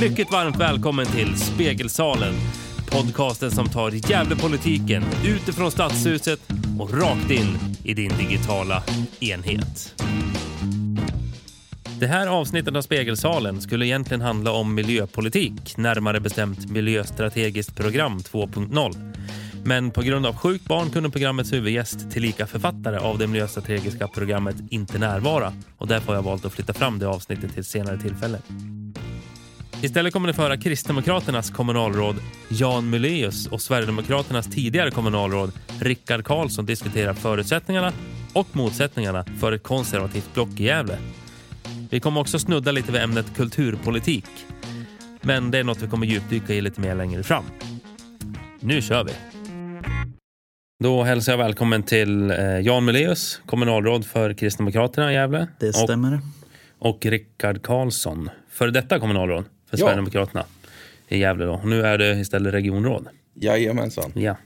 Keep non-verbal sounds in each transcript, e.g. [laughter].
mycket varmt välkommen till Spegelsalen. Podcasten som tar Gävlepolitiken utifrån Stadshuset och rakt in i din digitala enhet. Det här avsnittet av Spegelsalen skulle egentligen handla om miljöpolitik, närmare bestämt Miljöstrategiskt program 2.0. Men på grund av sjukt barn kunde programmets huvudgäst, tillika författare av det miljöstrategiska programmet, inte närvara och därför har jag valt att flytta fram det avsnittet till ett senare tillfälle. Istället kommer ni föra Kristdemokraternas kommunalråd Jan Muleus och Sverigedemokraternas tidigare kommunalråd Rickard Karlsson diskutera förutsättningarna och motsättningarna för ett konservativt block i Gävle. Vi kommer också snudda lite vid ämnet kulturpolitik. Men det är något vi kommer djupdyka i lite mer längre fram. Nu kör vi! Då hälsar jag välkommen till eh, Jan Muleus, kommunalråd för Kristdemokraterna i Gävle. Det stämmer. Och, och Rickard Karlsson, för detta kommunalråd för Ja. Sverigedemokraterna i Gävle. Då. Och nu är det istället regionråd. Jajamensan. Ja.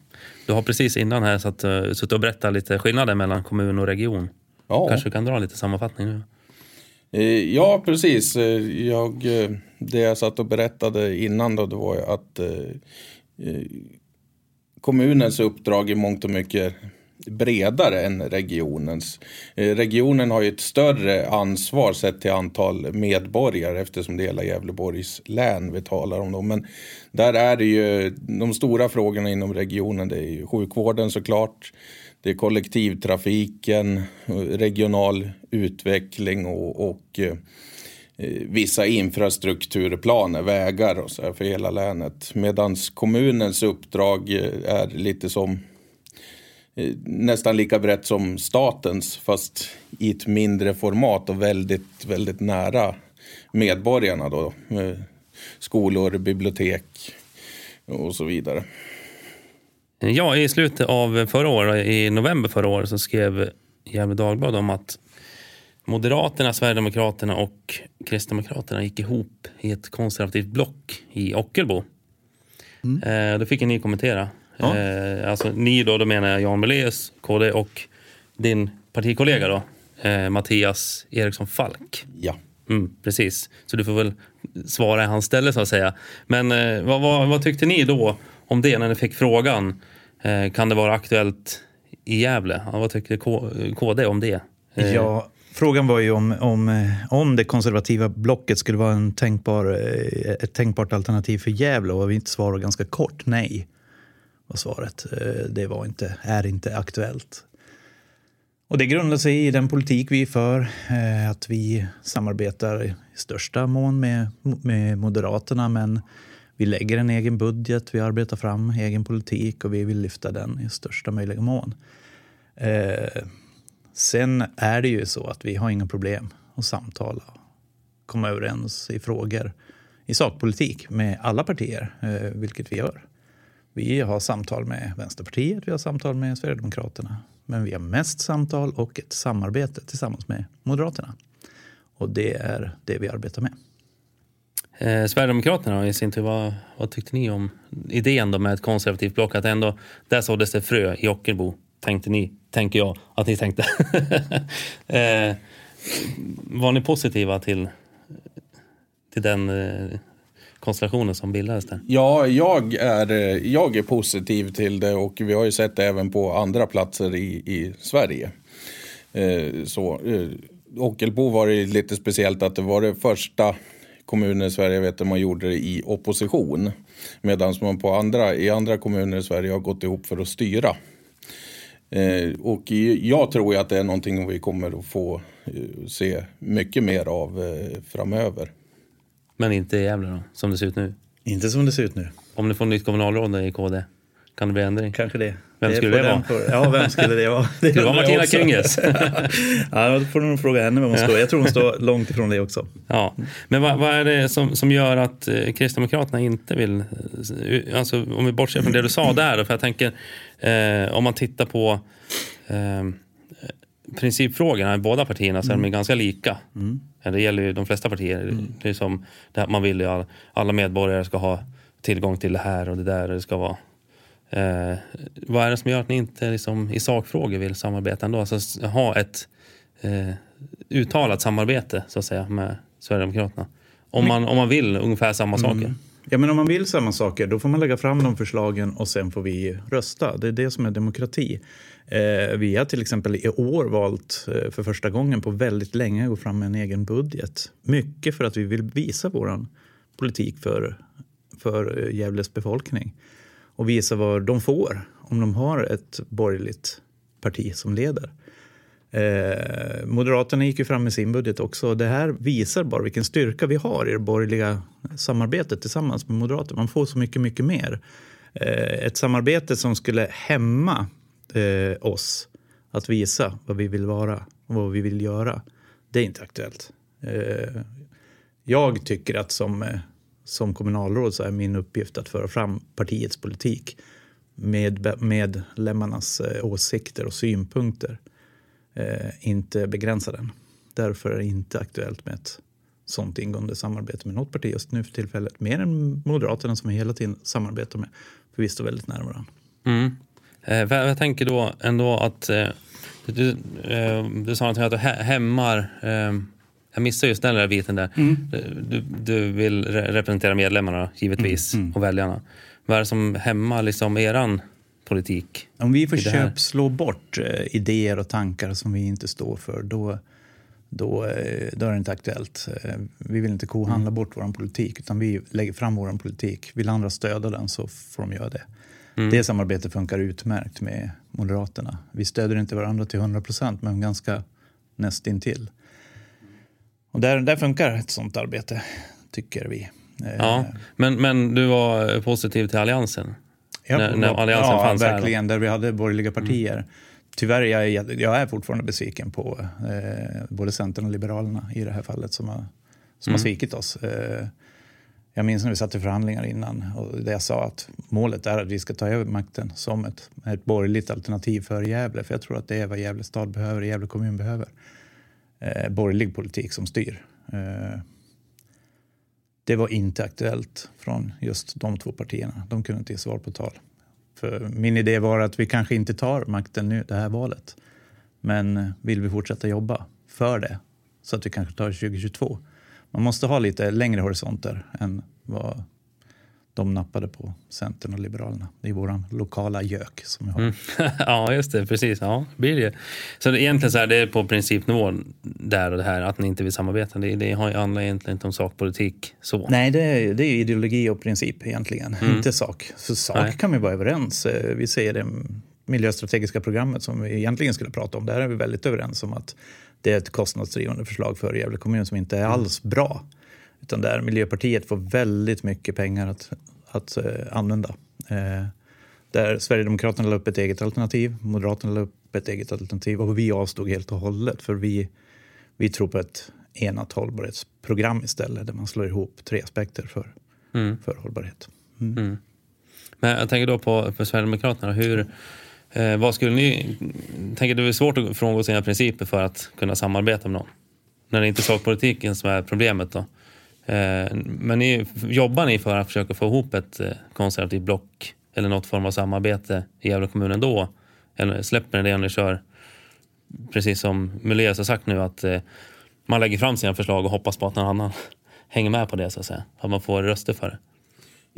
Du har precis innan här satt, uh, suttit och berättat lite skillnader mellan kommun och region. Ja, Kanske du kan dra lite sammanfattning nu? Eh, ja precis. Eh, Jag, eh, det jag satt och berättade innan då, det var att eh, eh, kommunens uppdrag i mångt och mycket bredare än regionens. Eh, regionen har ju ett större ansvar sett till antal medborgare eftersom det är hela Gävleborgs län vi talar om. Då. Men där är det ju de stora frågorna inom regionen. Det är ju sjukvården såklart. Det är kollektivtrafiken, regional utveckling och, och eh, vissa infrastrukturplaner, vägar och så här för hela länet. Medan kommunens uppdrag eh, är lite som nästan lika brett som statens fast i ett mindre format och väldigt, väldigt nära medborgarna då. Eh, Skolor, bibliotek och så vidare. Ja, i slutet av förra året, i november förra året, så skrev Gefle Dagblad om att Moderaterna, Sverigedemokraterna och Kristdemokraterna gick ihop i ett konservativt block i Ockelbo. Eh, då fick ni kommentera. Ja. Eh, alltså ni då, då menar jag Jan Meleus, KD och din partikollega då, eh, Mattias Eriksson Falk. Ja. Mm, precis, så du får väl svara i hans ställe så att säga. Men eh, vad, vad, vad tyckte ni då om det när ni fick frågan? Eh, kan det vara aktuellt i Gävle? Ja, vad tyckte K- KD om det? Eh, Ja, frågan var ju om, om, eh, om det konservativa blocket skulle vara en tänkbar, eh, ett tänkbart alternativ för Gävle och vi svarade ganska kort nej. Var svaret. Eh, det var inte, är inte aktuellt. Och det grundar sig i den politik vi för, eh, att vi samarbetar i största mån med, med Moderaterna men vi lägger en egen budget, vi arbetar fram egen politik och vi vill lyfta den i största möjliga mån. Eh, Sen är det ju så att vi har inga problem att samtala och komma överens i frågor i sakpolitik med alla partier, eh, vilket vi gör. Vi har samtal med Vänsterpartiet, vi har samtal med Sverigedemokraterna. Men vi har mest samtal och ett samarbete tillsammans med Moderaterna. Och det är det vi arbetar med. Eh, Sverigedemokraterna i sin tur, vad, vad tyckte ni om idén då med ett konservativt block? Att ändå, där såddes det frö i Ockelbo, tänkte ni, tänker jag att ni tänkte. [laughs] eh, var ni positiva till, till den eh, konstellationen som bildades där? Ja, jag är, jag är positiv till det och vi har ju sett det även på andra platser i, i Sverige. Eh, så, eh, Ockelbo var det lite speciellt att det var det första kommuner i Sverige jag vet att man gjorde det i opposition. Medan man på andra, i andra kommuner i Sverige har gått ihop för att styra. Eh, och i- jag tror ju att det är någonting vi kommer att få eh, se mycket mer av eh, framöver. Men inte i Gävle då, som det ser ut nu? Inte som det ser ut nu. Om ni får nytt kommunalråd i KD, kan det bli ändring? Kanske det. Vem Det skulle det vara? för- Ja, vem skulle det vara? [laughs] Det det jag Martina. Kynges? [laughs] ja, då får du nog fråga henne vem hon står. Jag tror hon står långt ifrån det också. Ja, men vad, vad är det som, som gör att eh, Kristdemokraterna inte vill... eh, Alltså, om vi bortser från det du sa där. För jag tänker, eh, om man tittar på eh, principfrågorna i båda partierna så är de ju ganska lika. Ja, Det gäller ju de flesta partier. Det är som det här, man vill ju all, alla medborgare ska ha tillgång till det här och det där. Det ska vara. Eh, vad är det som gör att ni inte liksom, i sakfrågor vill samarbeta ändå? Alltså ha ett eh, uttalat samarbete så att säga med Sverigedemokraterna. Om man, om man vill ungefär samma saker. Ja, men om man vill samma saker, då får man lägga fram de förslagen och sen får vi rösta. Det är det som är demokrati. Eh, vi har till exempel i år valt eh, för första gången på väldigt länge att gå fram med en egen budget. Mycket för att vi vill visa vår politik för, för eh, Gävles befolkning och visa vad de får om de har ett borgerligt parti som leder. Eh, Moderaterna gick ju fram med sin budget också. Det här visar bara vilken styrka vi har i det borgerliga samarbetet tillsammans med Moderaterna. Man får så mycket, mycket mer. Eh, ett samarbete som skulle hämma eh, oss att visa vad vi vill vara och vad vi vill göra. Det är inte aktuellt. Eh, jag tycker att som, eh, som kommunalråd så är min uppgift att föra fram partiets politik med medlemmarnas eh, åsikter och synpunkter eh, inte begränsa den. Därför är det inte aktuellt med ett sånt ingående samarbete med något parti just nu för tillfället. Mer än Moderaterna som vi hela tiden samarbetar med. För vi står väldigt nära varandra. Mm. Eh, jag tänker då ändå att eh, du, eh, du sa någonting att du hämmar eh, jag missade just den där biten där. Mm. Du, du, vill representera medlemmarna givetvis mm. Mm. och väljarna. Vad är det som hämmar liksom eran politik. Om vi försöker slå bort eh, idéer och tankar som vi inte står för, då, då, eh, då är det inte aktuellt. Eh, vi vill inte kohandla mm. bort vår politik, utan vi lägger fram vår politik. Vill andra stödja den så får de göra det. Mm. Det samarbetet funkar utmärkt med Moderaterna. Vi stöder inte varandra till 100 procent, men ganska nästintill. Och där, där funkar ett sånt arbete, tycker vi. Ja, men, men du var positiv till Alliansen? Ja, när, när Alliansen ja, fanns verkligen, här. där vi hade borgerliga partier. Mm. Tyvärr jag, jag är fortfarande besviken på eh, både Centern och Liberalerna i det här fallet som har, som mm. har svikit oss. Eh, jag minns när vi satt i förhandlingar innan och jag sa att målet är att vi ska ta över makten som ett, ett borgerligt alternativ för Gävle. För jag tror att det är vad Gävle stad behöver, Gävle kommun behöver. Eh, borgerlig politik som styr. Eh, det var inte aktuellt från just de två partierna. De kunde inte ge svar på tal. För min idé var att vi kanske inte tar makten nu, det här valet. Men eh, vill vi fortsätta jobba för det så att vi kanske tar 2022. Man måste ha lite längre horisonter än vad de nappade på Centern och Liberalerna. Det är vår lokala gök som vi har. Mm. [laughs] ja, just det. Precis. Ja, blir det. Så det, egentligen så är det på principnivå där och det här att ni inte vill samarbeta. Det, det handlar egentligen inte om sakpolitik så. Nej, det är, det är ideologi och princip egentligen, mm. inte sak. Så sak Nej. kan vi vara överens. Eh, vi säger det miljöstrategiska programmet som vi egentligen skulle prata om. Där är vi väldigt överens om att det är ett kostnadsdrivande förslag för Gävle kommun som inte är alls bra. Utan där Miljöpartiet får väldigt mycket pengar att, att uh, använda. Uh, där Sverigedemokraterna la upp ett eget alternativ, Moderaterna la upp ett eget alternativ och vi avstod helt och hållet för vi, vi tror på ett enat hållbarhetsprogram istället där man slår ihop tre aspekter för, mm. för hållbarhet. Mm. Mm. Men jag tänker då på för Sverigedemokraterna. Hur, eh, vad skulle ni, tänker det är svårt att frångå sina principer för att kunna samarbeta med någon? När det inte är sakpolitiken som är problemet då? Eh, men ni, jobbar ni för att försöka få ihop ett eh, konservativt block eller något form av samarbete i Gävle kommun ändå? Eller släpper ni det om ni kör, precis som Muleus har sagt nu, att eh, man lägger fram sina förslag och hoppas på att någon annan [laughs] hänger med på det så att säga. Att man får röster för det.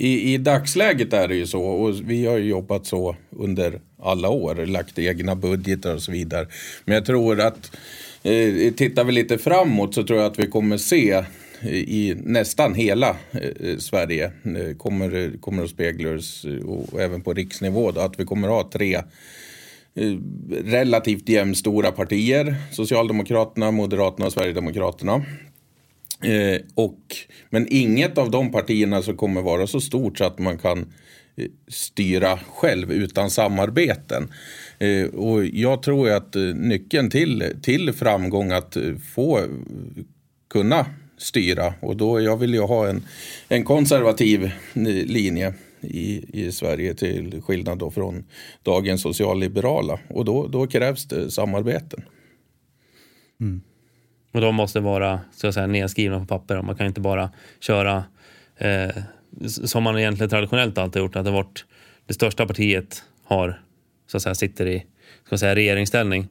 I, I dagsläget är det ju så och vi har jobbat så under alla år, lagt egna budgetar och så vidare. Men jag tror att eh, tittar vi lite framåt så tror jag att vi kommer se eh, i nästan hela eh, Sverige eh, kommer, kommer att speglas eh, och även på riksnivå då, att vi kommer att ha tre eh, relativt jämnstora partier. Socialdemokraterna, Moderaterna och Sverigedemokraterna. Eh, och, men inget av de partierna som kommer vara så stort så att man kan eh, styra själv utan samarbeten. Eh, och jag tror att eh, nyckeln till, till framgång att eh, få kunna styra. Och då jag vill ju ha en, en konservativ linje i, i Sverige till skillnad då från dagens socialliberala. Och då, då krävs det samarbeten. Mm. Och de måste vara så att säga, nedskrivna på papper. Man kan inte bara köra eh, som man egentligen traditionellt alltid gjort. Att det, varit, det största partiet har, så att säga, sitter i ska säga, regeringsställning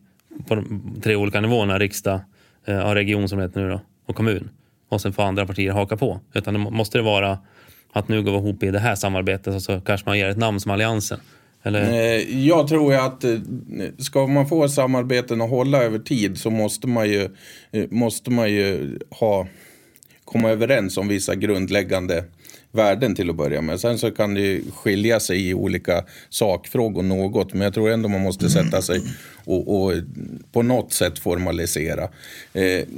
på de tre olika nivåerna. Riksdag, eh, region som det heter nu då, och kommun. och sen får andra partier haka på. Utan det måste det vara att nu går vi ihop i det här samarbetet och så kanske man ger ett namn som Alliansen. Eller? Eh, jag tror ju att eh, ska man få samarbeten att hålla över tid så måste man ju, eh, måste man ju ha, komma överens om vissa grundläggande värden till att börja med. Sen så kan det ju skilja sig i olika sakfrågor något. Men jag tror ändå man måste sätta sig och, och på något sätt formalisera.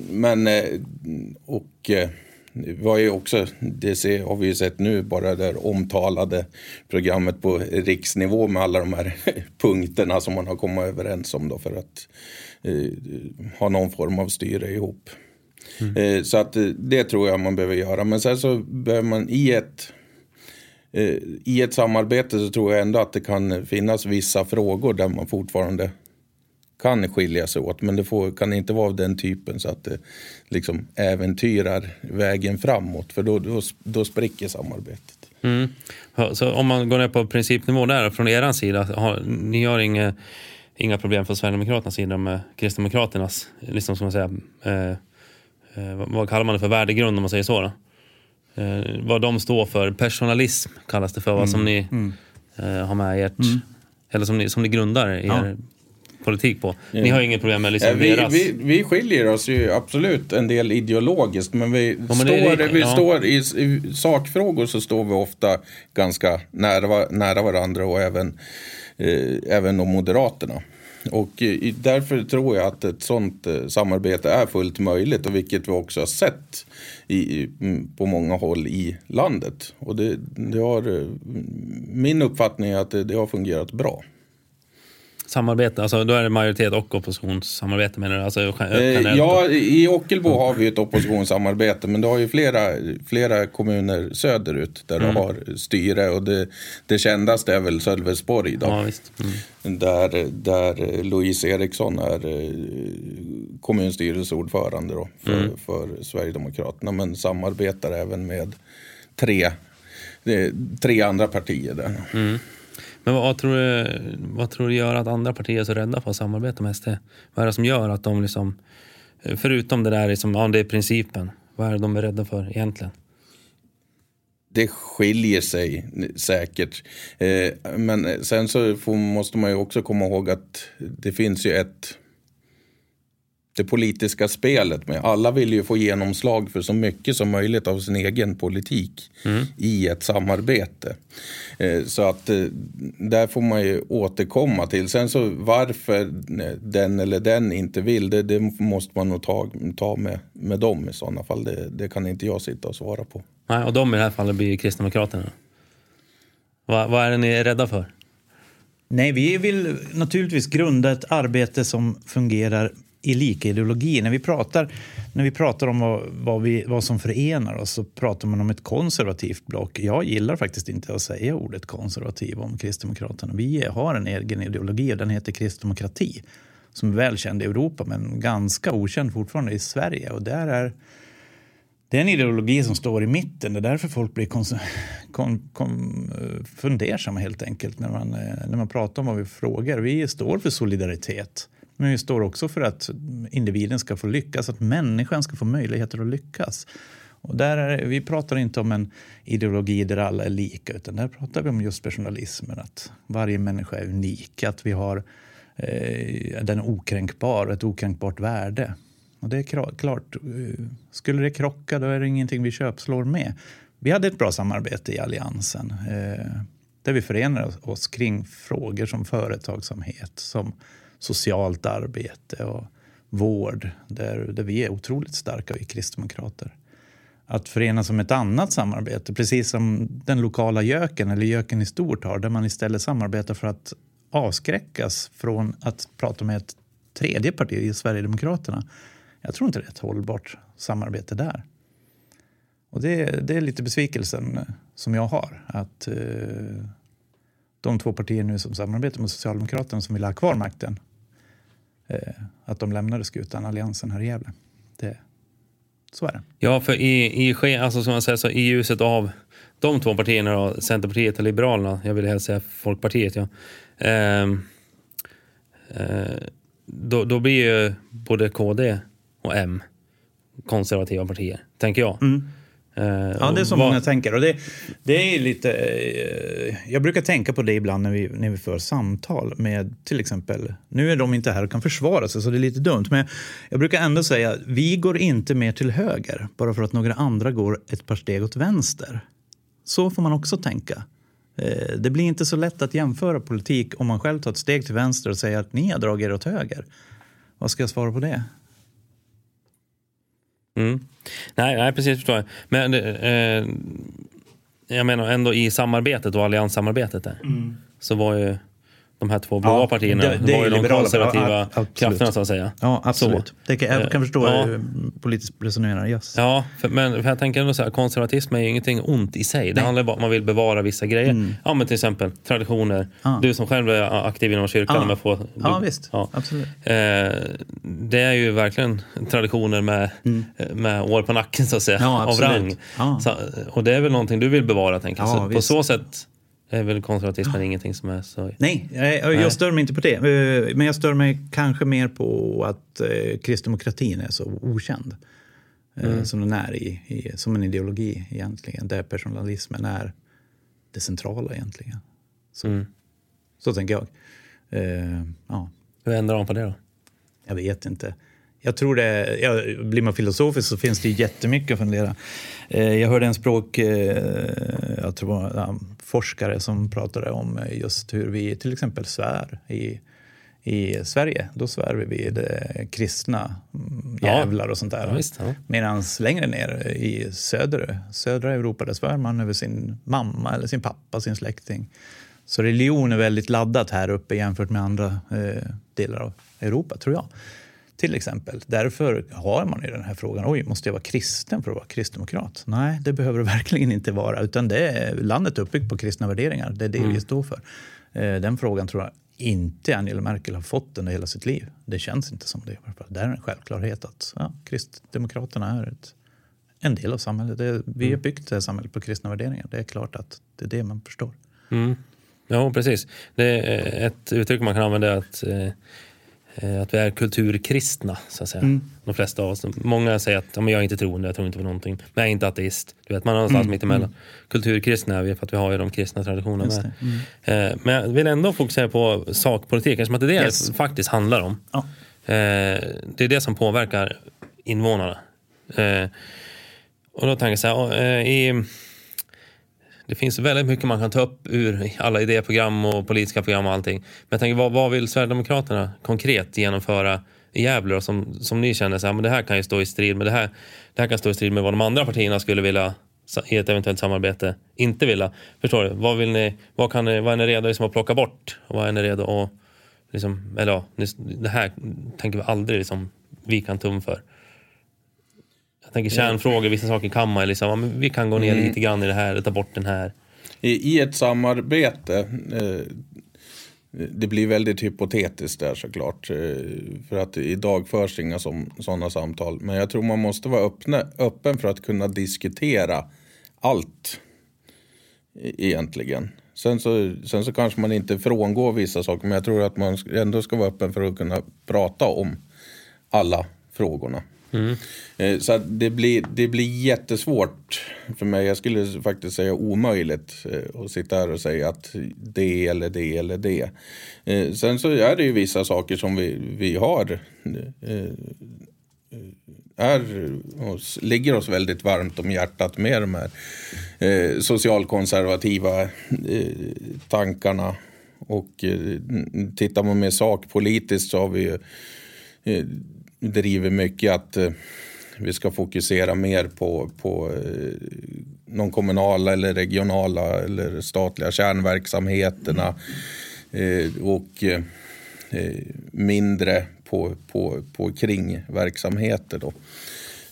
Men, och var ju också, det har vi ju sett nu, bara det omtalade programmet på riksnivå med alla de här [laughs] punkterna som man har kommit överens om då för att eh, ha någon form av styre ihop. Mm. Eh, så att eh, det tror jag man behöver göra. Men sen så behöver man i ett eh, i ett samarbete så tror jag ändå att det kan finnas vissa frågor där man fortfarande kan skilja sig åt. Men det får, kan inte vara av den typen så att det liksom äventyrar vägen framåt. För då, då, då spricker samarbetet. Mm. Så om man går ner på principnivå där från er sida. Har, ni har inga, inga problem från Sverigedemokraternas sida med Kristdemokraternas, liksom som man säger, eh, eh, vad kallar man det för värdegrund om man säger så? Då? Eh, vad de står för, personalism kallas det för, vad som mm. ni mm. Eh, har med ert, mm. eller som ni, som ni grundar er ja politik på. Ni mm. har inget problem med liksom vi, deras... Vi, vi skiljer oss ju absolut en del ideologiskt men vi, ja, men står, det, vi ja. står i, i, sakfrågor så står vi ofta ganska nära, nära varandra och även, eh, även de Moderaterna. Och eh, därför tror jag att ett sånt eh, samarbete är fullt möjligt och vilket vi också har sett i, på många håll i landet. Och det, det har, eh, min uppfattning är att det, det har fungerat bra samarbete? Alltså, då är det majoritet och oppositionssamarbete menar du? Alltså, eh, ja, i Ockelbo har vi ett oppositionssamarbete men det har ju flera, flera kommuner söderut där mm. det har styre och det, det kändaste är väl Sölvesborg då. Ja, mm. Där, där Louise Eriksson är eh, kommunstyrelseordförande då för, mm. för Sverigedemokraterna men samarbetar även med tre, tre andra partier där. Men vad, tror du, vad tror du gör att andra partier är så rädda för att samarbeta med SD? Vad är det som gör att de liksom, förutom det där, liksom, ja, det är principen, vad är det de är rädda för egentligen? Det skiljer sig säkert. Eh, men sen så får, måste man ju också komma ihåg att det finns ju ett det politiska spelet med. Alla vill ju få genomslag för så mycket som möjligt av sin egen politik mm. i ett samarbete. Eh, så att eh, där får man ju återkomma till. Sen så varför den eller den inte vill, det, det måste man nog ta, ta med, med dem i sådana fall. Det, det, kan inte jag sitta och svara på. Nej, och de i det här fallet blir Kristdemokraterna. Vad, vad är det ni är rädda för? Nej, vi vill naturligtvis grunda ett arbete som fungerar i lika ideologi. När vi pratar, när vi pratar om vad, vad, vi, vad som förenar oss så pratar man om ett konservativt block. Jag gillar faktiskt inte att säga ordet konservativ om Kristdemokraterna. Vi har en egen ideologi och den heter kristdemokrati som är välkänd i Europa men ganska okänd fortfarande i Sverige. Och där är, det är en ideologi som står i mitten. Det är därför folk blir kon, kon, kon, fundersamma helt enkelt när man, när man pratar om vad vi frågar. Vi står för solidaritet. Men vi står också för att individen ska få lyckas, att människan ska få möjligheter att lyckas. Och där är, vi pratar inte om en ideologi där alla är lika, utan där pratar vi om just personalismen, att varje människa är unik, att vi har eh, den okränkbar, ett okränkbart värde. Och det är klart, eh, skulle det krocka då är det ingenting vi köpslår med. Vi hade ett bra samarbete i Alliansen eh, där vi förenade oss kring frågor som företagsamhet, som socialt arbete och vård där, där vi är otroligt starka, vi kristdemokrater. Att förenas om ett annat samarbete, precis som den lokala göken eller göken i stort har, där man istället samarbetar för att avskräckas från att prata med ett tredje parti, Sverigedemokraterna. Jag tror inte det är ett hållbart samarbete där. Och det, det är lite besvikelsen som jag har. Att eh, de två partier nu som samarbetar med Socialdemokraterna som vill ha kvar makten att de lämnade skutan, Alliansen här i Gävle. Det, så är det. Ja, för i, i, alltså, som man säger, så i ljuset av de två partierna, då, Centerpartiet och Liberalerna, jag vill helst säga Folkpartiet, ja. Eh, eh, då, då blir ju både KD och M konservativa partier, tänker jag. Eh, Ja, det är som vad- många tänker. Och det, det är lite, eh, jag brukar tänka på det ibland när vi, när vi för samtal med till exempel, nu är de inte här och kan försvara sig så det är lite dumt, men jag brukar ändå säga vi går inte mer till höger bara för att några andra går ett par steg åt vänster. Så får man också tänka. Eh, Det blir inte så lätt att jämföra politik om man själv tar ett steg till vänster och säger att ni har dragit er åt höger. Vad ska jag svara på det? Mm. Nej, nej, precis förstår jag. Men eh, jag menar ändå i samarbetet och allianssamarbetet där. Så var ju de här två blåa Mm. Ja, partierna det- det var ju de konservativa ja, krafterna så att säga. Ja, absolut. Så. Det kan, jag kan förstå Ja. ja. politiskt resonerar. Yes. Ja, för, men för jag tänker ändå så här, konservatism är ju ingenting ont i sig. Det handlar bara om att man vill bevara vissa grejer. Ja, men till exempel traditioner. Ja. Du som själv är aktiv inom kyrkan. Ja. om jag får, Ja, visst. Ja. Absolut. Eh, det är ju verkligen traditioner med, med år på nacken så att säga, Mm. Ja, av rang. Ja. Så, och det är väl någonting du vill bevara tänker jag. Ja, så på visst. så sätt är väl konservatismen ingenting som är så... Nej, jag, jag stör mig inte på det. Eh, Men jag stör mig kanske mer på att eh, kristdemokratin är så okänd. eh, Som den är i, i, som en ideologi egentligen. Där personalismen är det centrala egentligen. Så, Mm. så tänker jag. Eh, ja. Hur ändrar de på det då? Jag vet inte. Jag tror det, ja, blir man filosofisk så finns det jättemycket att fundera. Eh, jag hörde en språk, eh, jag tror forskare som pratade om eh, just hur vi till exempel svär i, i Sverige. Då svär vi vid kristna mm, jävlar och sånt där. Ja, ja. Medan längre ner i söder, södra Europa där svär man över sin mamma eller sin pappa, sin släkting. Så religion är väldigt laddat här uppe jämfört med andra eh, delar av Europa, tror jag. Till exempel. Därför har man ju den här frågan, oj, måste jag vara kristen för att vara kristdemokrat? Nej, det behöver det [laughs] verkligen inte vara, utan det är, landet är uppbyggt på kristna värderingar. Det är det vi står för. Eh, den frågan tror jag inte Angela Merkel har fått under hela sitt liv. Det känns inte som det. Det är en självklarhet att ja, Kristdemokraterna är ett, en del av samhället. Det, vi har byggt det här samhället på kristna värderingar. Det är klart att det är det man förstår. Mm. Ja, precis. Det är ett uttryck man kan använda är att, eh, att vi är kulturkristna, så att säga. Mm. De flesta av oss. Många säger att ja, men jag är inte troende, jag tror inte på någonting. Men jag är inte ateist. Du vet, man är någonstans Mm. mitt emellan. Kulturkristna är vi för att vi har ju de kristna traditionerna med. Mm. Eh, men jag vill ändå fokusera på sakpolitiken, som att det är det Yes. det faktiskt handlar om. Ja. Eh, det är det som påverkar invånarna. Eh, och då tänker jag så här, eh, i, det finns väldigt mycket man kan ta upp ur alla idéprogram och politiska program och allting. Men jag tänker, vad, vad vill Sverigedemokraterna konkret genomföra i Gävle då, som, som ni känner så här, men det här kan ju stå i strid med det här. Det här kan stå i strid med vad de andra partierna skulle vilja i ett eventuellt samarbete inte vilja. Förstår du? Vad, vill ni, vad, kan ni, vad är ni redo liksom att plocka bort? Och vad är ni redo att liksom, eller ja, det här tänker vi aldrig liksom, vi kan tum för. Jag tänker kärnfrågor, vissa saker kan man liksom, ja, men vi kan gå ner lite grann i det här, ta bort den här. I, I ett samarbete, eh, det blir väldigt hypotetiskt där såklart. Eh, för att idag förs inga sådana samtal. Men jag tror man måste vara öppna, öppen för att kunna diskutera allt. e- Egentligen. Sen så, sen så kanske man inte frångår vissa saker. Men jag tror att man ändå ska vara öppen för att kunna prata om alla frågorna. Mm. Eh, så att det blir, det blir jättesvårt för mig. Jag skulle faktiskt säga omöjligt eh, att sitta här och säga att det eller det eller det. Eh, sen så är det ju vissa saker som vi, vi har är, oss, ligger oss väldigt varmt om hjärtat med de här eh, socialkonservativa eh, tankarna. Och eh, tittar man mer sakpolitiskt så har vi ju eh, driver mycket att eh, vi ska fokusera mer på, på eh, de kommunala eller regionala eller statliga kärnverksamheterna eh, och eh, eh, mindre på, på, på kringverksamheter. Då.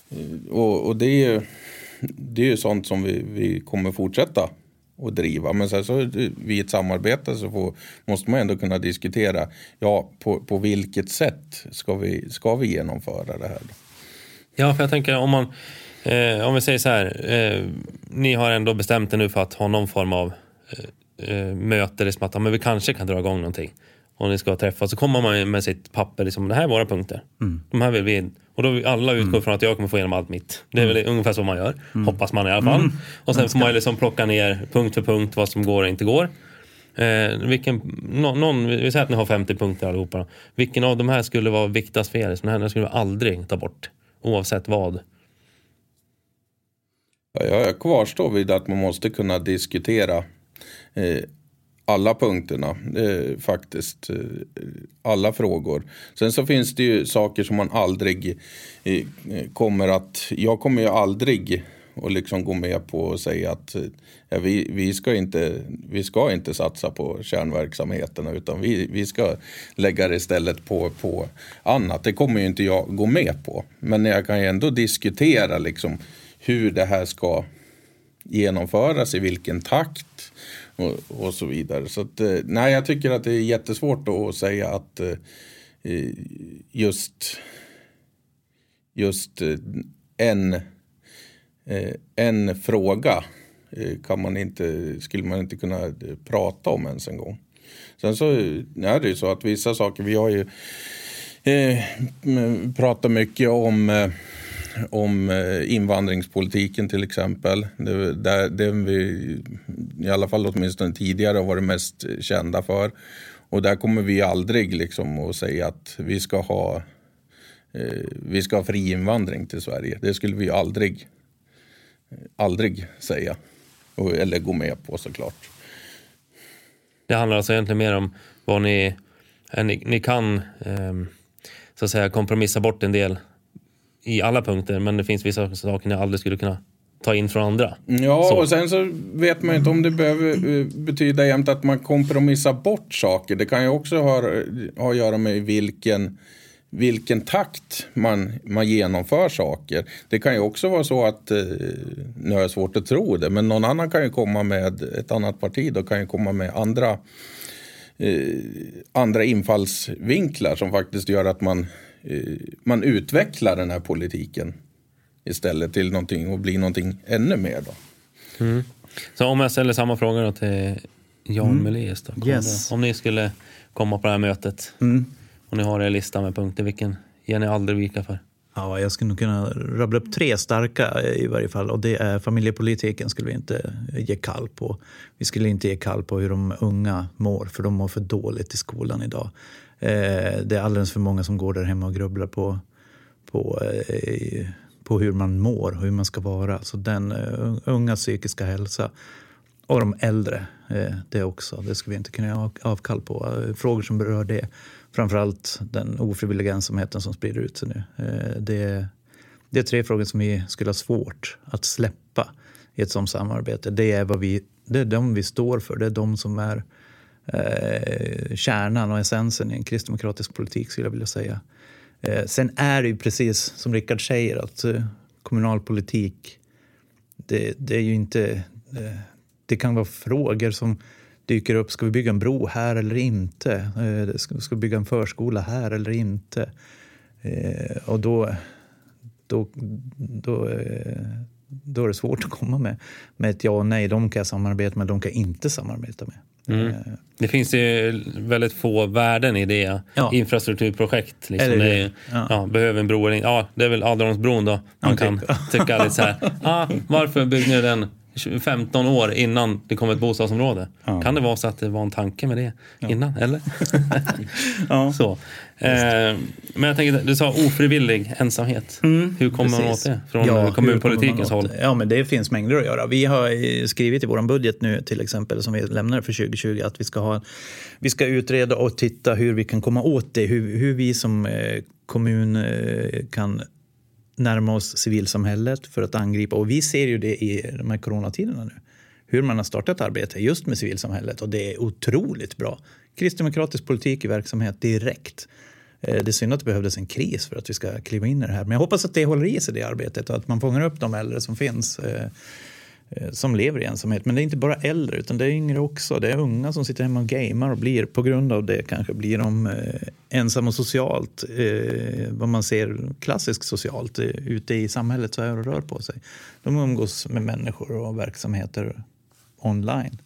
Eh, Och, och det är ju det är sånt som vi, vi kommer fortsätta att driva. Men sen så vid ett samarbete så får, måste man ändå kunna diskutera ja, på, på vilket sätt ska vi, ska vi genomföra det här. Då? Ja, för jag tänker om man, eh, om vi säger så här, eh, ni har ändå bestämt er nu för att ha någon form av eh, eh, möte, liksom att ja, men vi kanske kan dra igång någonting. Och ni ska träffas, så kommer man med sitt papper, liksom, det här är våra punkter. De här vill vi, Och då alla utgår Mm. från att jag kommer få igenom allt mitt. Det är väl ungefär så man gör. Hoppas man i alla fall. Och sen får man ju liksom plocka ner punkt för punkt vad som går och inte går. Eh, vilken, nå- någon, vi säger att ni har 50 punkter allihopa. Vilken av de här skulle vara viktigast för er? Den här skulle vi aldrig ta bort. Oavsett vad. Ja, jag kvarstår vid att man måste kunna diskutera eh, alla punkterna eh, faktiskt. Eh, alla frågor. Sen så finns det ju saker som man aldrig eh, kommer att... Jag kommer ju aldrig att liksom gå med på och säga att eh, ja, vi, vi, ska inte, vi ska inte satsa på kärnverksamheterna utan vi, vi ska lägga det istället på, på annat. Det kommer ju inte jag gå med på. Men jag kan ju ändå diskutera liksom hur det här ska genomföras, i vilken takt och, och så vidare. Så att, eh, nej, jag tycker att det är jättesvårt att säga att eh, eh just, just eh, en, eh, en fråga kan man inte, skulle man inte kunna prata om ens en gång. Sen så är det ju så att vissa saker, vi har ju eh, pratat mycket om eh, om eh, invandringspolitiken till exempel. Det, där, det vi i alla fall åtminstone tidigare har varit mest kända för. Och där kommer vi aldrig liksom att säga att vi ska ha eh, vi ska ha fri invandring till Sverige. Det skulle vi aldrig, eh, aldrig säga. Eller gå med på såklart. Det handlar alltså egentligen mer om vad ni, eh, ni, ni kan eh, så att säga kompromissa bort en del i alla punkter. Men det finns vissa saker ni aldrig skulle kunna ta in från andra. Ja, Så. och sen så vet man ju inte om det behöver eh, betyda jämt att man kompromissar bort saker. Det kan ju också ha, ha att göra med vilken, vilken takt man, man genomför saker. Det kan ju också vara så att, eh, nu har jag svårt att tro det, men någon annan kan ju komma med, ett annat parti då kan ju komma med andra eh, andra infallsvinklar som faktiskt gör att man, man utvecklar den här politiken istället till någonting och blir någonting ännu mer. Då. Så om jag ställer samma fråga då till Jan mm. Då, Kommer Yes. det- Om ni skulle komma på det här mötet och ni har er lista med punkter, vilken ger ni aldrig vika för? Ja, jag skulle nog kunna rabbla upp tre starka eh, i varje fall. Och det är familjepolitiken skulle vi inte ge kall på. Vi skulle inte ge kall på hur de unga mår, för de mår för dåligt i skolan idag. Eh, det är alldeles för många som går där hemma och grubblar på, på, eh, på hur man mår och hur man ska vara. Så den uh, unga psykiska hälsa och de äldre, eh, det också. Det ska vi inte kunna ha avkall på. Eh, frågor som berör det. Framförallt den ofrivilliga ensamheten som sprider ut sig nu. Eh, Det, det är tre frågor som vi skulle ha svårt att släppa i ett sådant samarbete. Det är, vad vi, det är de vi står för. Det är de som är eh, kärnan och essensen i en kristdemokratisk politik skulle jag vilja säga. Eh, sen är det ju precis som Rickard säger att eh, kommunalpolitik det, det är ju inte... eh, Det kan vara frågor som dyker upp. Ska vi bygga en bro här eller inte? Eh, Ska ska vi bygga en förskola här eller inte? Eh, Och då, då, då, eh, då är det svårt att komma med, med ett ja och nej. De kan jag samarbeta med, de kan jag inte samarbeta med. Mm. Eh, Det finns ju väldigt få värden i det. Ja. Infrastrukturprojekt. Liksom. Eller Det är, Ja. ja. behöver en bro eller inte. Ja, det är väl Alderonsbron då. Man Ja, kan typ. [laughs] tycka lite så här. [laughs] Ah, varför byggde ni den 15 år innan det kom ett bostadsområde? Kan det vara så att det var en tanke med det innan? Eller? [laughs] Så. Eh, men jag tänker, du sa ofrivillig ensamhet. hur kommer man åt Precis. det? Från Ja, eh, kommunpolitikens håll? Ja, men det finns mängder att göra. Vi har skrivit i vår budget nu till exempel, som vi lämnar för 2020, att vi ska, ha, vi ska utreda och titta hur vi kan komma åt det. Hur, hur vi som eh, kommun kan närma oss civilsamhället för att angripa. Och vi ser ju det i de här coronatiderna nu. Hur man har startat arbete just med civilsamhället och det är otroligt bra. Kristdemokratisk politik i verksamhet direkt. Eh, det är synd att det behövdes en kris för att vi ska kliva in i det här. Men jag hoppas att det håller i sig det arbetet och att man fångar upp de äldre som finns. Eh, eh, som lever i ensamhet. Men det är inte bara äldre utan det är yngre också. Det är unga som sitter hemma och gamer och blir på grund av det kanske blir de ensamma socialt. Vad man ser klassiskt socialt ute i samhället så är och rör på sig. De umgås med människor och verksamheter online.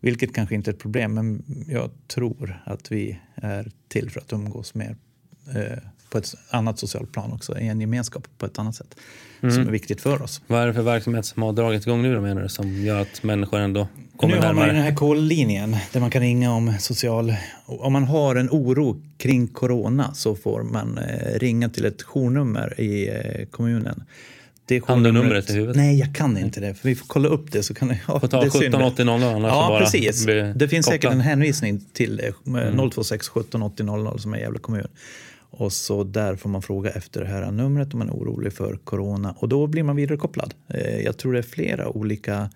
Vilket kanske inte är ett problem, men jag tror att vi är till för att umgås mer eh, på ett annat socialt plan också, i en gemenskap på ett annat sätt. Som är viktigt för oss. Vad är det för verksamhet som har dragit igång nu då menar du? Som gör att människor ändå kommer nu har man ju närmare? den här calllinjen där man kan ringa om social... Om man har en oro kring corona så får man eh, ringa till ett journummer i eh, kommunen. Det Kan du numret i huvudet? Nej, jag kan inte det. För vi får kolla upp det. Så kan, ja, Får ta det är synd. 1780 annars Ja, precis. Det finns säkert kopplad. en hänvisning till det. Mm. 026 1780 00 som är Gävle kommun. Och så där får man fråga efter det här numret om man är orolig för corona. Och då blir man vidarekopplad. Eh, Jag tror det är flera olika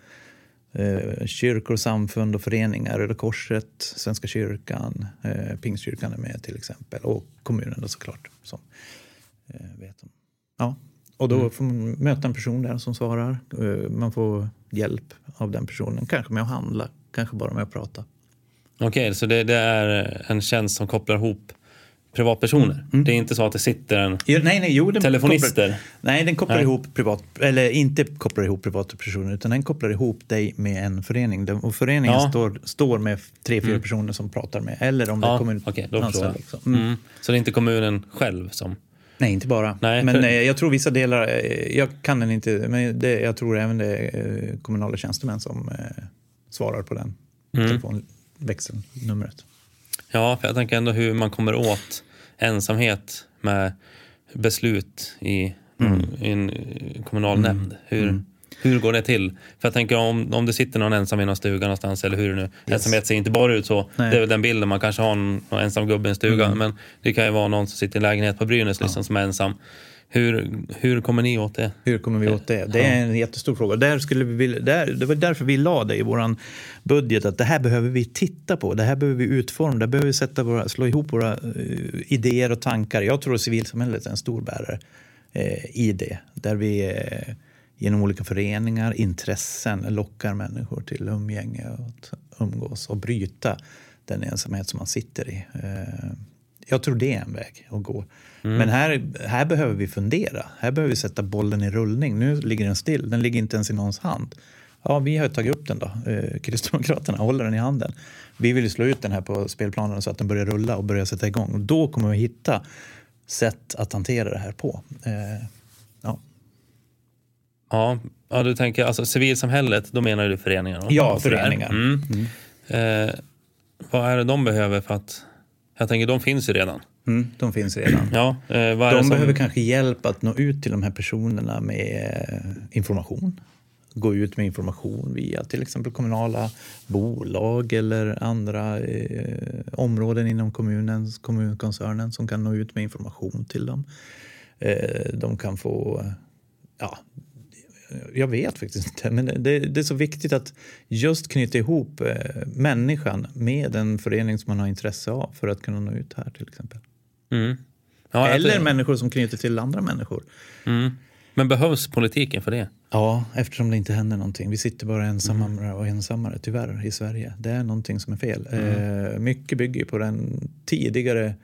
eh, kyrkor, samfund och föreningar. Röda Korset, Svenska kyrkan, eh, Pingstkyrkan är med till exempel. Och kommunen då såklart. Som, vet om. Ja. Och då Mm. får man möta en person där som svarar. Man får hjälp av den personen. Kanske med att handla, kanske bara med att prata. Okej, så det, det är en tjänst som kopplar ihop privatpersoner? Det är inte så att det sitter en... Jo, nej, nej, jo, Telefonister? Kopplar, nej, den kopplar Nej. ihop privat, eller inte kopplar ihop privatpersoner utan den kopplar ihop dig med en förening. Den- Och föreningen Ja. står, står med tre, fyra personer som pratar med. Eller om det är Ja, kommun okej, då jag. också. Mm. Mm. Så det är inte kommunen själv som... Nej, inte bara. Nej, men för- eh, jag tror vissa delar, eh, jag kan den inte, men det, jag tror även det är eh, kommunala tjänstemän som eh, svarar på den Mm. telefonväxelnumret. Ja, för jag tänker ändå hur man kommer åt ensamhet med beslut i, Mm. i en eh, kommunal nämnd. Hur, hur går det till? För jag tänker om, om det sitter någon ensam i någon stuga någonstans eller hur det nu Ensamhet ser inte bara ut så. Nej. Mm. Det är väl den bilden man kanske har en, någon ensam gubbe i en stuga. Men det kan ju vara någon som sitter i en lägenhet på Brynäs liksom, som är ensam. Hur, hur kommer ni åt det? Hur kommer vi åt det? Det är en jättestor fråga. Där skulle vi där, det var därför vi la det i vår budget att det här behöver vi titta på. Det här behöver vi utforma. Det behöver vi sätta våra, slå ihop våra uh, idéer och tankar. Jag tror att civilsamhället är en stor bärare uh, i det. Där vi uh, genom olika föreningar, intressen lockar människor till umgänge och att umgås och bryta den ensamhet som man sitter i. Jag tror det är en väg att gå. Men här, här behöver vi fundera. Här behöver vi sätta bollen i rullning. Nu ligger den still. Den ligger inte ens i någons hand. Ja, vi har tagit upp den då. Eh, Kristdemokraterna håller den i handen. Vi vill ju slå ut den här på spelplanen så att den börjar rulla och börjar sätta igång. Och då kommer vi hitta sätt att hantera det här på. Eh, ja. Ja, ja du tänker alltså civilsamhället, då menar du föreningar? Ja, föreningar. Mm. Eh, vad är det de behöver för att... Jag tänker, de finns ju redan. Mm, de finns redan. Ja, eh, De som... behöver kanske hjälp att nå ut till de här personerna med eh, information. Gå ut med information via till exempel kommunala bolag eller andra eh, områden inom kommunens, kommunkoncernen som kan nå ut med information till dem. Eh, de kan få, ja, jag vet faktiskt inte, men det, det är så viktigt att just knyta ihop eh, människan med en förening som man har intresse av för att kunna nå ut här till exempel. Mm. Ja, Eller tror- människor som knyter till andra människor. Mm. Men behövs politiken för det? Ja, eftersom det inte händer någonting. Vi sitter bara ensammare och ensammare tyvärr i Sverige. Det är någonting som är fel. Eh, mycket bygger på den tidigare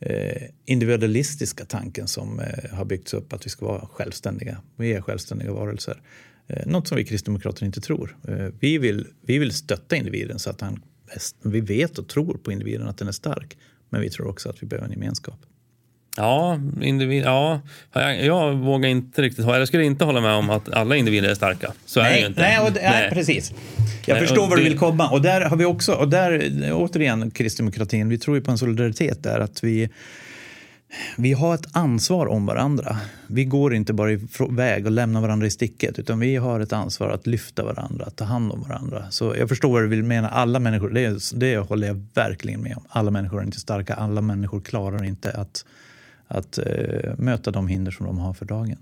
Eh, individualistiska tanken som eh, har byggts upp att vi ska vara självständiga. Vi är självständiga varelser. Eh, något som vi kristdemokrater inte tror. Vi, vill, vi vill stötta individen så att han vi vet och tror på individen att den är stark. Men vi tror också att vi behöver en gemenskap. Ja, individ, ja. Jag, jag vågar inte riktigt ha... Jag skulle inte hålla med om att alla individer är starka. Så är det ju Nej, inte. nej, och nej. Nej. precis. Jag Nej, förstår var du vill komma. Och där har vi också, och där återigen kristdemokratin, vi tror ju på en solidaritet där att vi vi har ett ansvar om varandra. Vi går inte bara iväg och lämnar varandra i sticket utan vi har ett ansvar att lyfta varandra, att ta hand om varandra. Så jag förstår vad du vill mena. Alla människor, det, det håller jag verkligen med om. Alla människor är inte starka. Alla människor klarar inte att, att eh, möta de hinder som de har för dagen.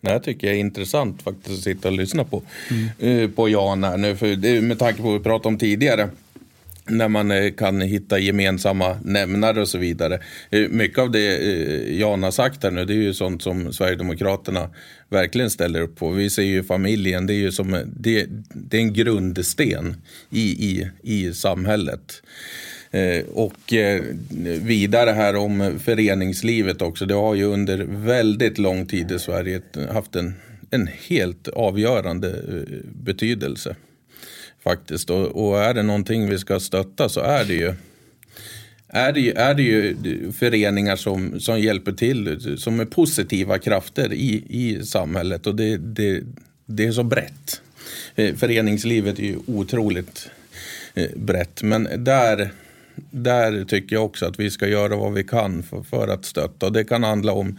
Det här tycker jag är intressant faktiskt att sitta och lyssna på. eh, På Jan här nu, för det, med tanke på vad vi pratade om tidigare. När man eh, kan hitta gemensamma nämnare och så vidare. Eh, Mycket av det Jan har sagt här nu, det är ju sånt som Sverigedemokraterna verkligen ställer upp på. Vi ser ju familjen, det är ju som det, det är en grundsten i, i, i samhället. Eh, och eh, vidare här om föreningslivet också. Det har ju under väldigt lång tid i Sverige haft en, en helt avgörande eh, betydelse. Faktiskt. Och, och är det någonting vi ska stötta så är det ju är det ju, är det ju föreningar som, som hjälper till, som är positiva krafter i, i samhället och det, det, det är så brett. Föreningslivet är ju otroligt brett men där, där tycker jag också att vi ska göra vad vi kan för, för att stötta det kan handla om,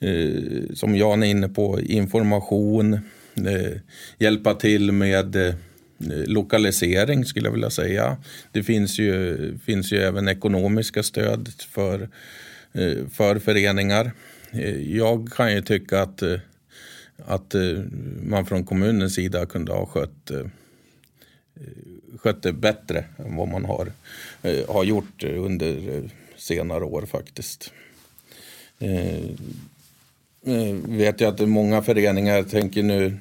eh, som Jan är inne på, information, eh, hjälpa till med eh, lokalisering skulle jag vilja säga. Det finns ju, finns ju även ekonomiska stöd för, eh, för föreningar. Eh, jag kan ju tycka att, att man från kommunens sida kunde ha skött, skött det bättre än vad man har, eh, har gjort under eh, senare år faktiskt. Eh, vet jag att många föreningar tänker nu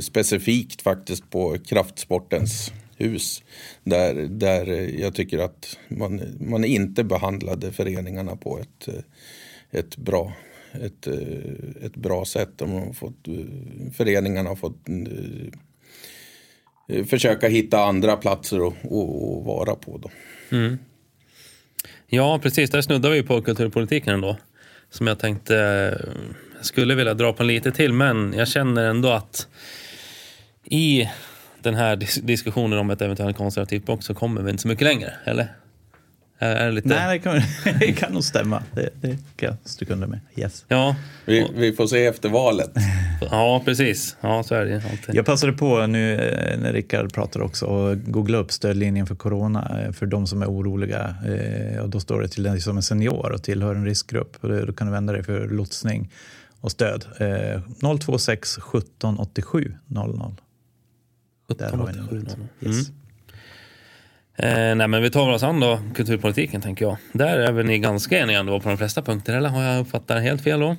specifikt faktiskt på kraftsportens hus. Där, där jag tycker att man, man inte behandlade föreningarna på ett, ett, bra, ett, ett bra sätt. De har fått, föreningarna har fått Eh, försöka hitta andra platser att vara på. Då. Mm. Ja, precis. Där snuddar vi på kulturpolitiken ändå. Som jag tänkte eh, skulle vilja dra på lite till, men jag känner ändå att i den här dis diskussionen om ett eventuellt konservativt block så kommer vi inte så mycket längre, eller? Är, lite... Nej, det kan, [laughs] det kan nog stämma. Det, det kan jag stryka under med. Yes. Ja. Vi, vi, får se efter valet. [laughs] Ja, precis. Ja, så är det alltid. Jag passade på nu eh, när Rickard pratade också att googla upp stödlinjen för corona för de som är oroliga. Eh, och då står det till den som är senior och tillhör en riskgrupp. Då kan du vända dig för lotsning och stöd. 026 17 87 00. Där har vi numret. Yes. Mm. Eh, nej, men vi tar oss an då kulturpolitiken tänker jag. Där är väl ni ganska eniga ändå på de flesta punkter, eller har jag uppfattat det helt fel då?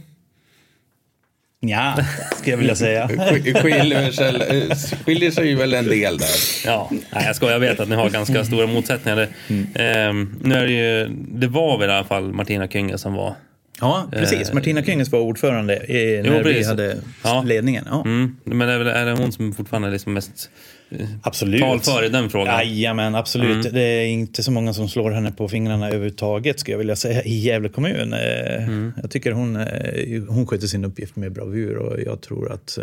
Ja, skulle jag vilja säga. [laughs] skiljer, sig, skiljer sig väl en del där. Ja, nej, jag skojar. Jag vet att ni har ganska stora motsättningar. Mm. Eh, nu är det ju, det var väl i alla fall Martina Kynge som var Ja, precis. Eh, Martina Kynges var ordförande i, när jo, vi hade ja. ledningen. Ja. Mm. Men är, väl, är det hon som fortfarande är liksom mest absolut. talför i den frågan? Jajamän, absolut. Mm. Det är inte så många som slår henne på fingrarna överhuvudtaget, skulle jag vilja säga, i Gävle kommun. Eh, mm. Jag tycker hon, hon sköter sin uppgift med bravur och jag tror att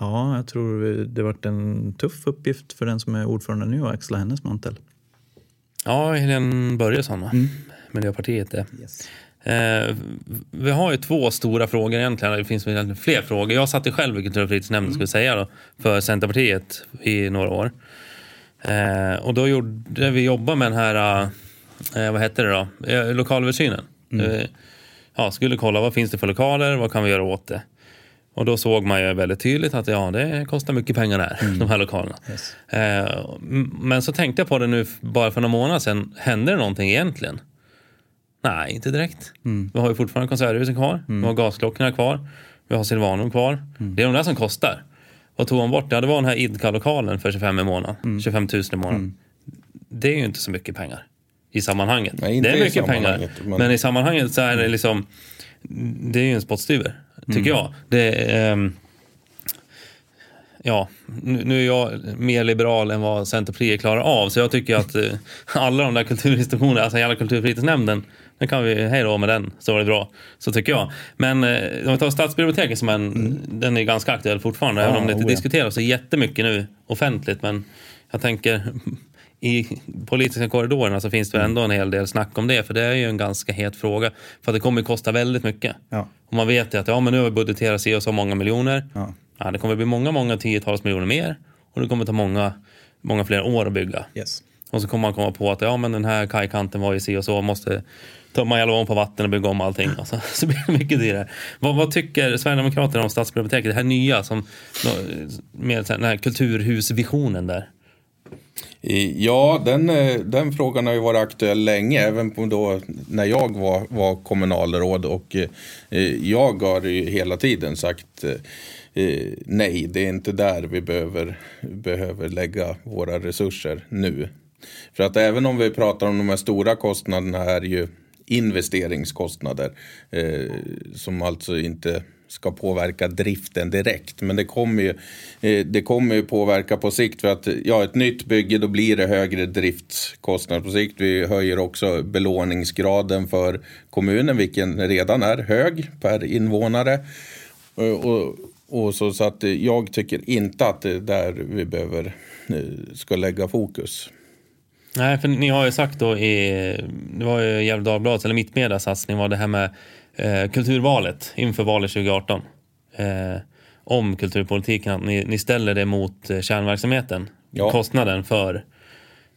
ja, jag tror det varit en tuff uppgift för den som är ordförande nu att axla hennes mantel. Ja, Helene Börjesson? Mm. Miljöpartiet. Det. Yes. Eh, vi har ju två stora frågor egentligen. Det finns egentligen fler frågor. Jag satt ju själv i kultur och fritidsnämnden mm. säga då, för Centerpartiet i några år. Eh, och då gjorde vi jobba med den här, eh, vad hette det då, eh, lokalöversynen. Mm. Eh, ja, skulle kolla vad finns det för lokaler, vad kan vi göra åt det? Och då såg man ju väldigt tydligt att ja, det kostar mycket pengar där, mm. de här lokalerna. Yes. Eh, men så tänkte jag på det nu bara för några månader sedan. Hände det någonting egentligen? Nej, inte direkt. Mm. Vi har ju fortfarande konserthusen kvar. Mm. Vi har gasklockorna kvar. Vi har Silvanum kvar. Mm. Det är de där som kostar. Vad tog man bort? Ja, det var den här Idka-lokalen för 25 i månaden. 25 000 i månaden. Mm. Det är ju inte så mycket pengar i sammanhanget. Nej, det är mycket pengar. Men... men... i sammanhanget så är det liksom Det är ju en spottstyver, tycker mm. jag. Det, um, ja, nu är jag mer liberal än vad Centerpartiet klarar av. Så jag tycker att uh, [laughs] alla de där kulturinstitutionerna, alltså hela kulturfritidsnämnden nu kan vi, hej då med den, så var det bra. Så tycker jag. Men eh, om vi tar stadsbiblioteket som en, mm. den är ganska aktuell fortfarande. Ja, även om det inte oh ja. diskuteras så jättemycket nu offentligt. Men jag tänker [laughs] i politiska korridorerna så finns det mm. ändå en hel del snack om det. För det är ju en ganska het fråga. För det kommer kosta väldigt mycket. Ja. Och man vet ju att ja, men nu har vi budgeterat sig och så många miljoner. Ja. Ja, det kommer bli många, många tiotals miljoner mer. Och det kommer ta många, många fler år att bygga. Yes. Och så kommer man komma på att ja, men den här kajkanten var ju si och så. Måste tömma hela på vatten och bygga om allting. Alltså, [laughs] så blir det mycket dyrare. Vad, vad tycker Sverigedemokraterna om stadsbiblioteket? Det här nya, som, med den här kulturhusvisionen där. Ja, den, eh, den frågan har ju varit aktuell länge, även på då, när jag var, var kommunalråd. Och eh, jag har ju hela tiden sagt eh, nej, det är inte där vi behöver, behöver lägga våra resurser nu. För att även om vi pratar om de här stora kostnaderna är ju investeringskostnader eh, som alltså inte ska påverka driften direkt. Men det kommer ju, eh, det kommer ju påverka på sikt för att ja, ett nytt bygge då blir det högre driftskostnader på sikt. Vi höjer också belåningsgraden för kommunen, vilken redan är hög per invånare. Eh, och, och, och så, så att jag tycker inte att det är där vi behöver eh, ska lägga fokus. Nej, för ni har ju sagt då i, det var ju Gefle Dagblads eller Mittmedia satsning var det här med eh, kulturvalet inför valet 2018. Eh, om kulturpolitiken, att ni, ni ställer det mot eh, kärnverksamheten. Ja. Kostnaden för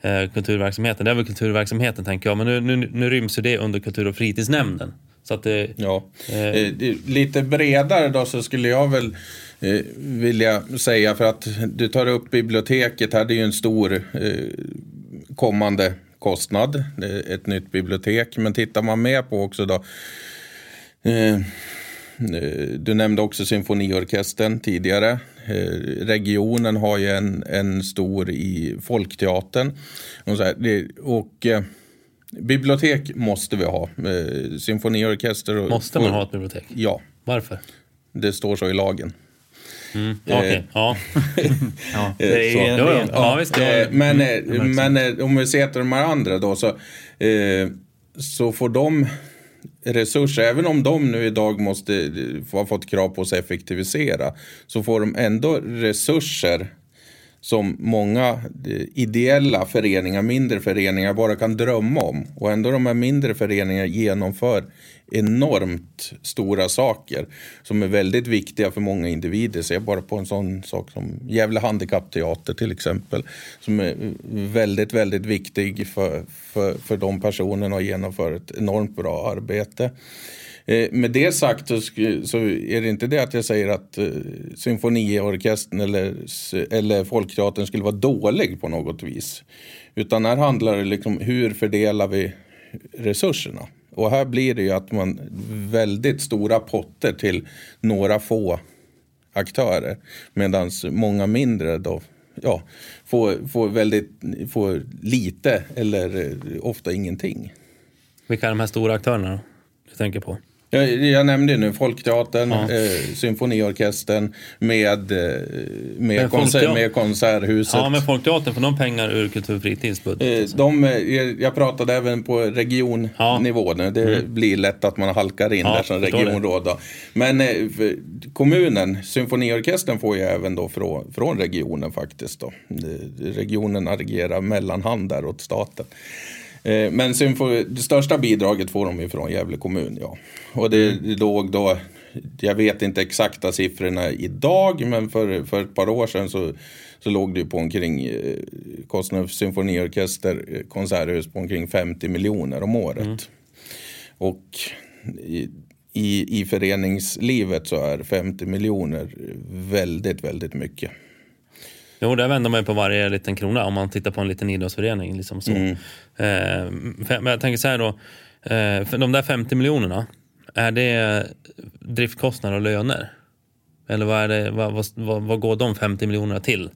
eh, kulturverksamheten. Det är väl kulturverksamheten tänker jag, men nu, nu, nu ryms ju det under kultur och fritidsnämnden. Så att det, Ja. Eh. Eh, Lite bredare då så skulle jag väl eh, vilja säga för att du tar upp biblioteket här. Det är ju en stor eh, kommande kostnad. Ett nytt bibliotek. Men tittar man med på också då. Eh, du nämnde också symfoniorkestern tidigare. Eh, regionen har ju en, en stor i Folkteatern. Och, så här, och eh, bibliotek måste vi ha. Eh, symfoniorkester. Och, måste man och- ha ett bibliotek? Ja, Varför? det står så i lagen. Mm. Okej, ja. [laughs] Ja, Eh, det är så. en Ja, ja, visst. det Eh, men men om vi ser till de här andra då så, eh, så får de resurser, även om de nu idag måste ha fått krav på sig att effektivisera, så får de ändå resurser som många eh, ideella föreningar, mindre föreningar bara kan drömma om. Och ändå de här mindre föreningarna genomför enormt stora saker som är väldigt viktiga för många individer. Se bara på en sån sak som Gävle Handikappteater till exempel. Som är eh, väldigt, väldigt viktig för, för, för de personerna och genomför ett enormt bra arbete. Eh, med det sagt så, är det inte det att jag säger att eh, symfoniorkestern eller, eller Folkteatern skulle vara dålig på något vis. Utan här handlar det liksom hur fördelar vi resurserna. Och här blir det ju att man väldigt stora potter till några få aktörer. Medan många mindre då ja, får, får, väldigt, får lite eller eh, ofta ingenting. Vilka är de här stora aktörerna då? Du tänker på? Jag, jag nämnde nu Folkteatern, Ja. eh, Symfoniorkestern med, eh, med, konser, med Konserthuset. Ja, men Folkteatern, får de pengar ur Kultur fritidsbudget? Eh, De, eh, jag pratade även på regionnivå nu. Det blir lätt att man halkar in Ja, där som regionråd. Då. Men eh, kommunen, symfoniorkestern får ju även då från, från regionen faktiskt. Då. Regionen agerar mellanhand där åt staten. Eh, Men symfo- det största bidraget får de ju från Gävle kommun. Ja. Och det Mm. låg då, jag vet inte exakta siffrorna idag, men för, för ett par år sedan så, så låg det på omkring eh, kostnaden för symfoniorkester, eh, konserthus på omkring 50 miljoner om året. Mm. Och i, i, i föreningslivet så är 50 miljoner väldigt, väldigt mycket. Jo, där vänder man ju på varje liten krona om man tittar på en liten idrottsförening. Liksom så. Mm. Eh, men jag tänker så här då, eh, för de där 50 miljonerna, är det driftkostnader och löner? Eller vad, är det, vad, vad, vad, går de 50 miljonerna till?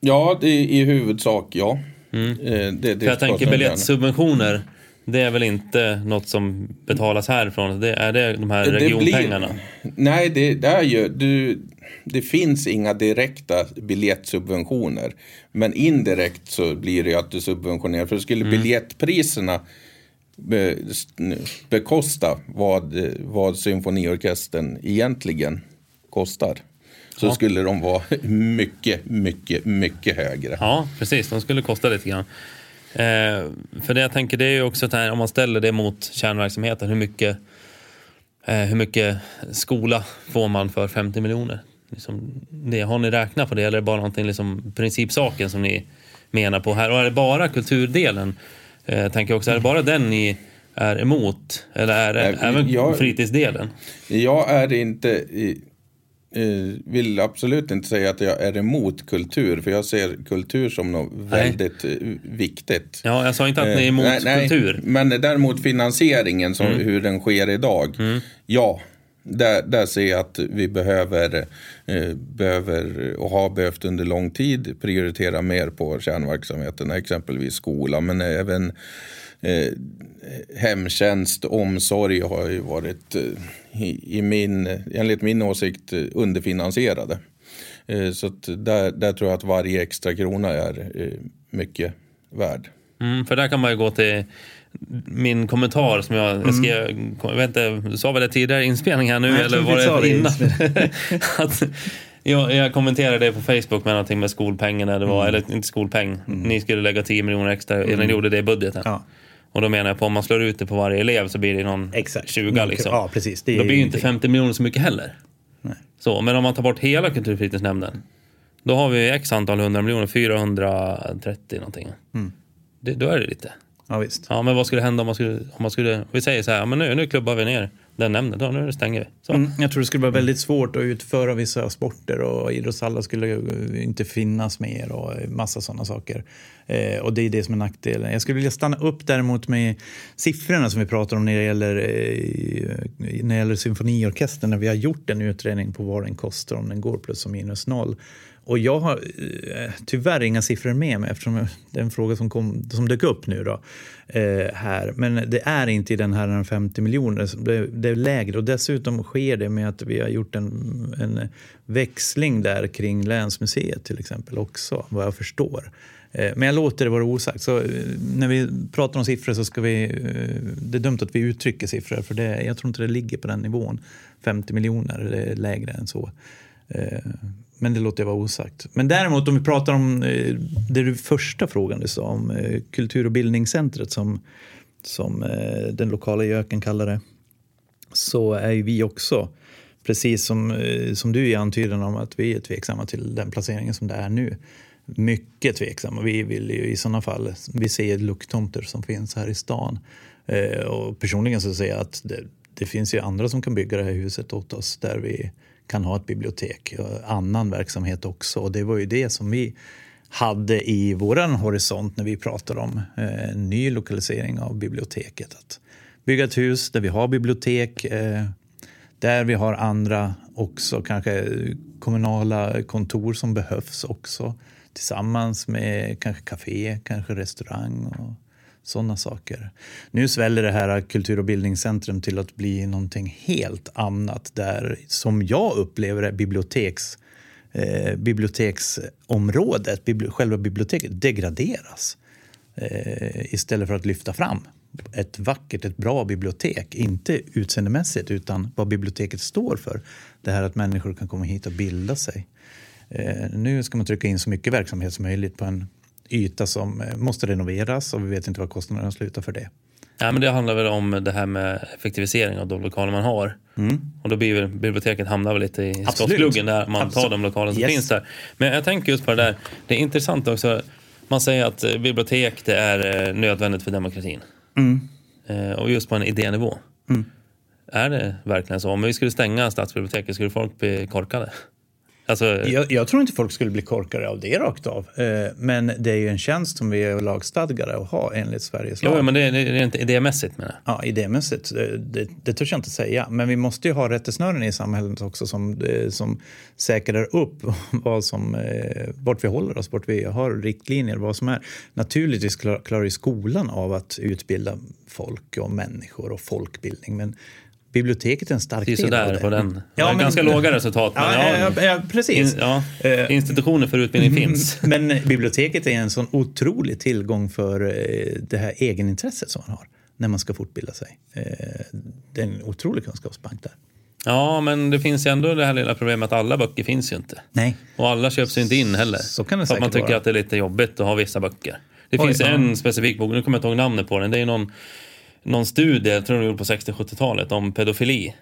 Ja, det, i huvudsak ja. Eh, Det, det Mm. För jag tänker biljettsubventioner, det är väl inte något som betalas härifrån? Det, är det de här Det blir- regionpengarna? Nej, det, det är ju... Du, det finns inga direkta biljettsubventioner. Men indirekt så blir det ju att du subventionerar. För skulle Mm. biljettpriserna be, bekosta vad, vad symfoniorkestern egentligen kostar. Så Ja. skulle de vara [laughs] mycket, mycket, mycket högre. Ja, precis. De skulle kosta lite grann. Eh, för det jag tänker det är ju också här, om man ställer det mot kärnverksamheten, hur mycket, eh, hur mycket skola får man för 50 miljoner? Liksom, det, har ni räknat på det eller är det bara någonting, liksom, principsaken som ni menar på här? Och är det bara kulturdelen? Eh, tänker jag också, är det bara den ni är emot? Eller är det Nej, även jag- fritidsdelen? Jag är inte, i- vill absolut inte säga att jag är emot kultur. För jag ser kultur som något väldigt eh, viktigt. Ja, jag sa inte att ni är Eh, emot nej, nej, kultur. Men däremot finansieringen, som, hur den sker idag. Ja, där, där ser jag att vi behöver, eh, behöver och har behövt under lång tid prioritera mer på kärnverksamheten, exempelvis skola men även eh, hemtjänst, omsorg har ju varit eh, i, i min, enligt min åsikt underfinansierade. Eh, så där, där tror jag att varje extra krona är eh, mycket värd. Mm, för där kan man ju gå till min kommentar som jag, jag skrev, jag vet inte, du sa väl det tidigare inspelning här nu Nej, eller jag var det vi innan? det [laughs] att, jag, jag kommenterade det på Facebook med någonting med skolpengen, eller, det Mm. var, eller inte skolpeng, ni skulle lägga 10 miljoner extra, eller ni gjorde det i budgeten. Ja. Och då menar jag på om man slår ut det på varje elev så blir det någon Exakt. 20 liksom. Ja, precis. Det då blir ju inte ingenting. 50 miljoner så mycket heller. Nej. Så, men om man tar bort hela kulturfritidsnämnden, då har vi x antal hundra miljoner, 430 någonting. Mm. Det, då är det lite. Ja, visst. Ja, men vad skulle hända om man skulle, om man skulle vi säger så här, men nu, nu klubbar vi ner den nämnden, då, nu stänger vi. Så. Mm, jag tror det skulle vara väldigt svårt att utföra vissa sporter och idrottshallar skulle inte finnas mer och massa sådana saker. Eh, och det är det som är nackdelen. Jag skulle vilja stanna upp däremot med siffrorna som vi pratar om när det gäller, eh, när det gäller symfoniorkestern. När vi har gjort en utredning på vad den kostar om den går plus och minus noll. Och jag har eh, tyvärr inga siffror med mig eftersom det är en fråga som, kom, som dök upp nu då, eh, här. Men det är inte i den här 50 miljoner, det, det är lägre och dessutom sker det med att vi har gjort en, en växling där kring länsmuseet till exempel också, vad jag förstår. Eh, Men jag låter det vara osagt. Så eh, när vi pratar om siffror så ska vi... Eh, det är dumt att vi uttrycker siffror för det, jag tror inte det ligger på den nivån. 50 miljoner, det är lägre än så. Eh, men det låter jag vara osagt. Men däremot om vi pratar om eh, det du första frågan du sa om eh, kultur och bildningscentret som, som eh, den lokala göken kallar det. Så är ju vi också, precis som, eh, som du i antydan om att vi är tveksamma till den placeringen som det är nu. Mycket tveksamma. Vi vill ju i sådana fall, vi ser lucktomter som finns här i stan. Eh, och personligen så säger jag att det, det finns ju andra som kan bygga det här huset åt oss där vi kan ha ett bibliotek och annan verksamhet också. Och det var ju det som vi hade i våran horisont när vi pratade om eh, ny lokalisering av biblioteket. Att bygga ett hus där vi har bibliotek, eh, där vi har andra också, kanske kommunala kontor som behövs också tillsammans med kanske café, kanske restaurang och sådana saker. Nu sväller det här kultur och bildningscentrum till att bli någonting helt annat där, som jag upplever det, biblioteks, eh, biblioteksområdet, bibli själva biblioteket, degraderas eh, istället för att lyfta fram ett vackert, ett bra bibliotek. Inte utseendemässigt, utan vad biblioteket står för. Det här att människor kan komma hit och bilda sig. Eh, nu ska man trycka in så mycket verksamhet som möjligt på en yta som eh, måste renoveras och vi vet inte vad kostnaderna slutar för det. Ja, men det handlar väl om det här med effektivisering av de lokaler man har. Och då blir väl biblioteket hamnar väl lite i skottgluggen där man tar Absolut. de lokaler som Yes. finns där. Men jag tänker just på det där, det är intressant också. Man säger att eh, bibliotek det är eh, nödvändigt för demokratin. Eh, Och just på en idénivå. Är det verkligen så? Om vi skulle stänga stadsbiblioteket, skulle folk bli korkade? Alltså, Jag, jag tror inte folk skulle bli korkade av det rakt av. Eh, Men det är ju en tjänst som vi är lagstadgade att ha enligt Sveriges lag. jo, men det, det är inte idémässigt menar jag. Ja, idémässigt, det, det, det törs jag inte säga. Men vi måste ju ha rättesnören i samhället också som, eh, som säkrar upp [laughs] vad som, eh, vart vi håller oss, vart vi har riktlinjer, vad som är. Naturligtvis klar- klarar ju skolan av att utbilda folk och människor och folkbildning. Men biblioteket är en stark del det. på den. Ja, Ja, men- ganska låga resultat. Men Ja, ja, ja, precis. In, ja, Eh, institutioner för utbildning finns. [laughs] Men biblioteket är en sån otrolig tillgång för eh, det här egenintresset som man har när man ska fortbilda sig. Eh, Det är en otrolig kunskapsbank där. Ja, men det finns ju ändå det här lilla problemet att alla böcker finns ju inte. Nej. Och alla köps ju inte in heller. Så kan det för att man säkert tycker vara. att det är lite jobbigt att ha vissa böcker. Det Oj, finns ja. en specifik bok, nu kommer jag inte ihåg namnet på den. Det är någon, någon studie, jag tror de gjorde på 60-70-talet, om pedofili.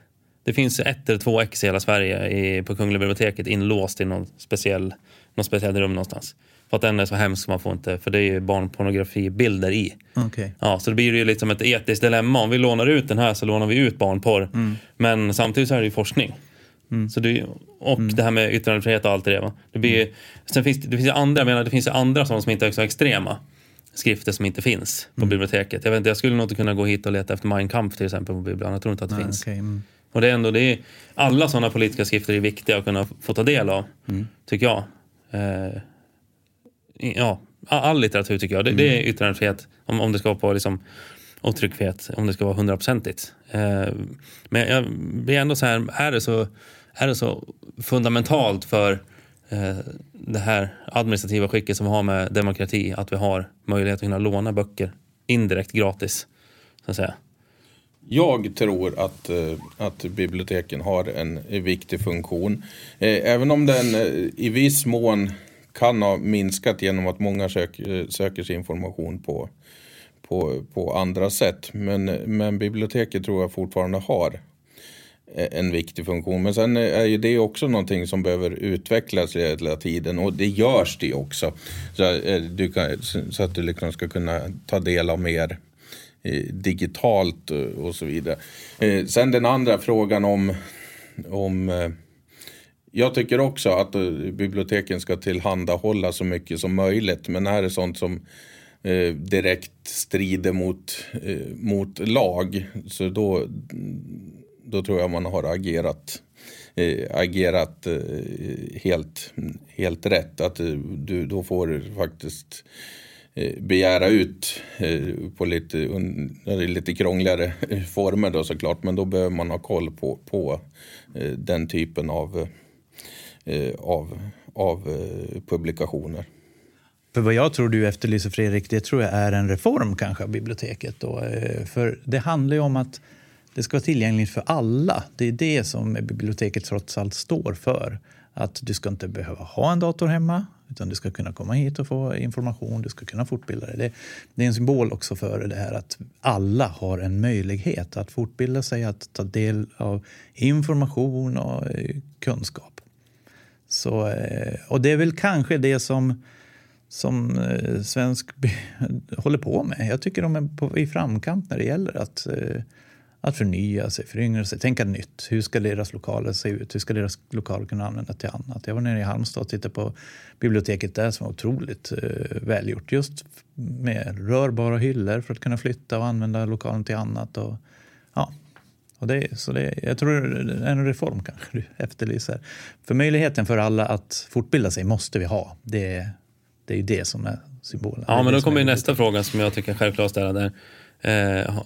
Det finns ett eller två ex i hela Sverige i, på Kungliga biblioteket inlåst i någon speciell, någon speciell rum någonstans. För att den är så hemsk man får inte, för det är ju barnpornografibilder i. Okej. Ja, så det blir ju liksom ett etiskt dilemma. Om vi lånar ut den här så lånar vi ut barnporr. Mm. Men samtidigt så är det ju forskning. Så det, och Mm. det här med yttrandefrihet och allt det där. Det, blir, ju- sen finns, det det finns ju andra, jag menar, det finns ju andra sådana som inte är så extrema skrifter som inte finns Mm. på biblioteket. Jag, vet inte, jag skulle nog inte kunna gå hit och leta efter Mein Kampf till exempel på biblioteket. Jag tror inte att det Nej, finns. okej, mm. Och det är ändå, det är, alla sådana politiska skrifter är viktiga att kunna få ta del av, tycker jag. Eh, ja, all litteratur tycker jag. Det, det är yttrandefrihet, om, om det ska vara liksom, och tryckfrihet, om det ska vara hundraprocentigt. Eh, men jag blir ändå så här, är det så, är det så fundamentalt för Eh, det här administrativa skicket som vi har med demokrati, att vi har möjlighet att kunna låna böcker indirekt gratis, så att säga. Jag tror att, eh, att biblioteken har en viktig funktion. Eh, även om den i viss mån kan ha minskat genom att många söker, söker sig information på, på, på andra sätt. Men, men biblioteket tror jag fortfarande har Eh, en viktig funktion. Men sen är ju det också någonting som behöver utvecklas hela tiden och det görs det också. Så, eh, du kan, så att du liksom ska kunna ta del av mer eh, digitalt och så vidare. Sen den andra frågan om, om jag tycker också att biblioteken ska tillhandahålla så mycket som möjligt. Men det här är sånt som direkt strider mot, mot lag. Så då, då tror jag man har agerat, eh, agerat eh, helt, helt rätt. Att eh, du, då får du faktiskt eh, begära ut eh, på lite, lite krångligare [laughs] former då såklart. Men då behöver man ha koll på, på den typen av, av, av publikationer. För vad jag tror du efterlyser Fredrik, det tror jag är en reform kanske av biblioteket. Då. För det handlar ju om att det ska vara tillgängligt för alla. Det är det som biblioteket trots allt står för. Att du ska inte behöva ha en dator hemma utan du ska kunna komma hit och få information, du ska kunna fortbilda dig. Det, det är en symbol också för det här att alla har en möjlighet att fortbilda sig, att ta del av information och eh, kunskap. Så, eh, och det är väl kanske det som, som eh, svensk [laughs] håller på med. Jag tycker de är på, i framkant när det gäller att att förnya sig, föryngra sig, tänka nytt. Hur ska deras lokaler se ut? Hur ska deras lokaler kunna användas till annat? Jag var nere i Halmstad och tittade på biblioteket där som var otroligt eh, välgjort. Just med rörbara hyllor för att kunna flytta och använda lokalen till annat. Och, ja. Och det, så det, jag tror det är en reform kanske du efterlyser. För möjligheten för alla att fortbilda sig måste vi ha. Det, det är ju det som är symbolen. Ja, men då kommer nästa fråga som jag tycker är självklart att ställa där. Eh, eh,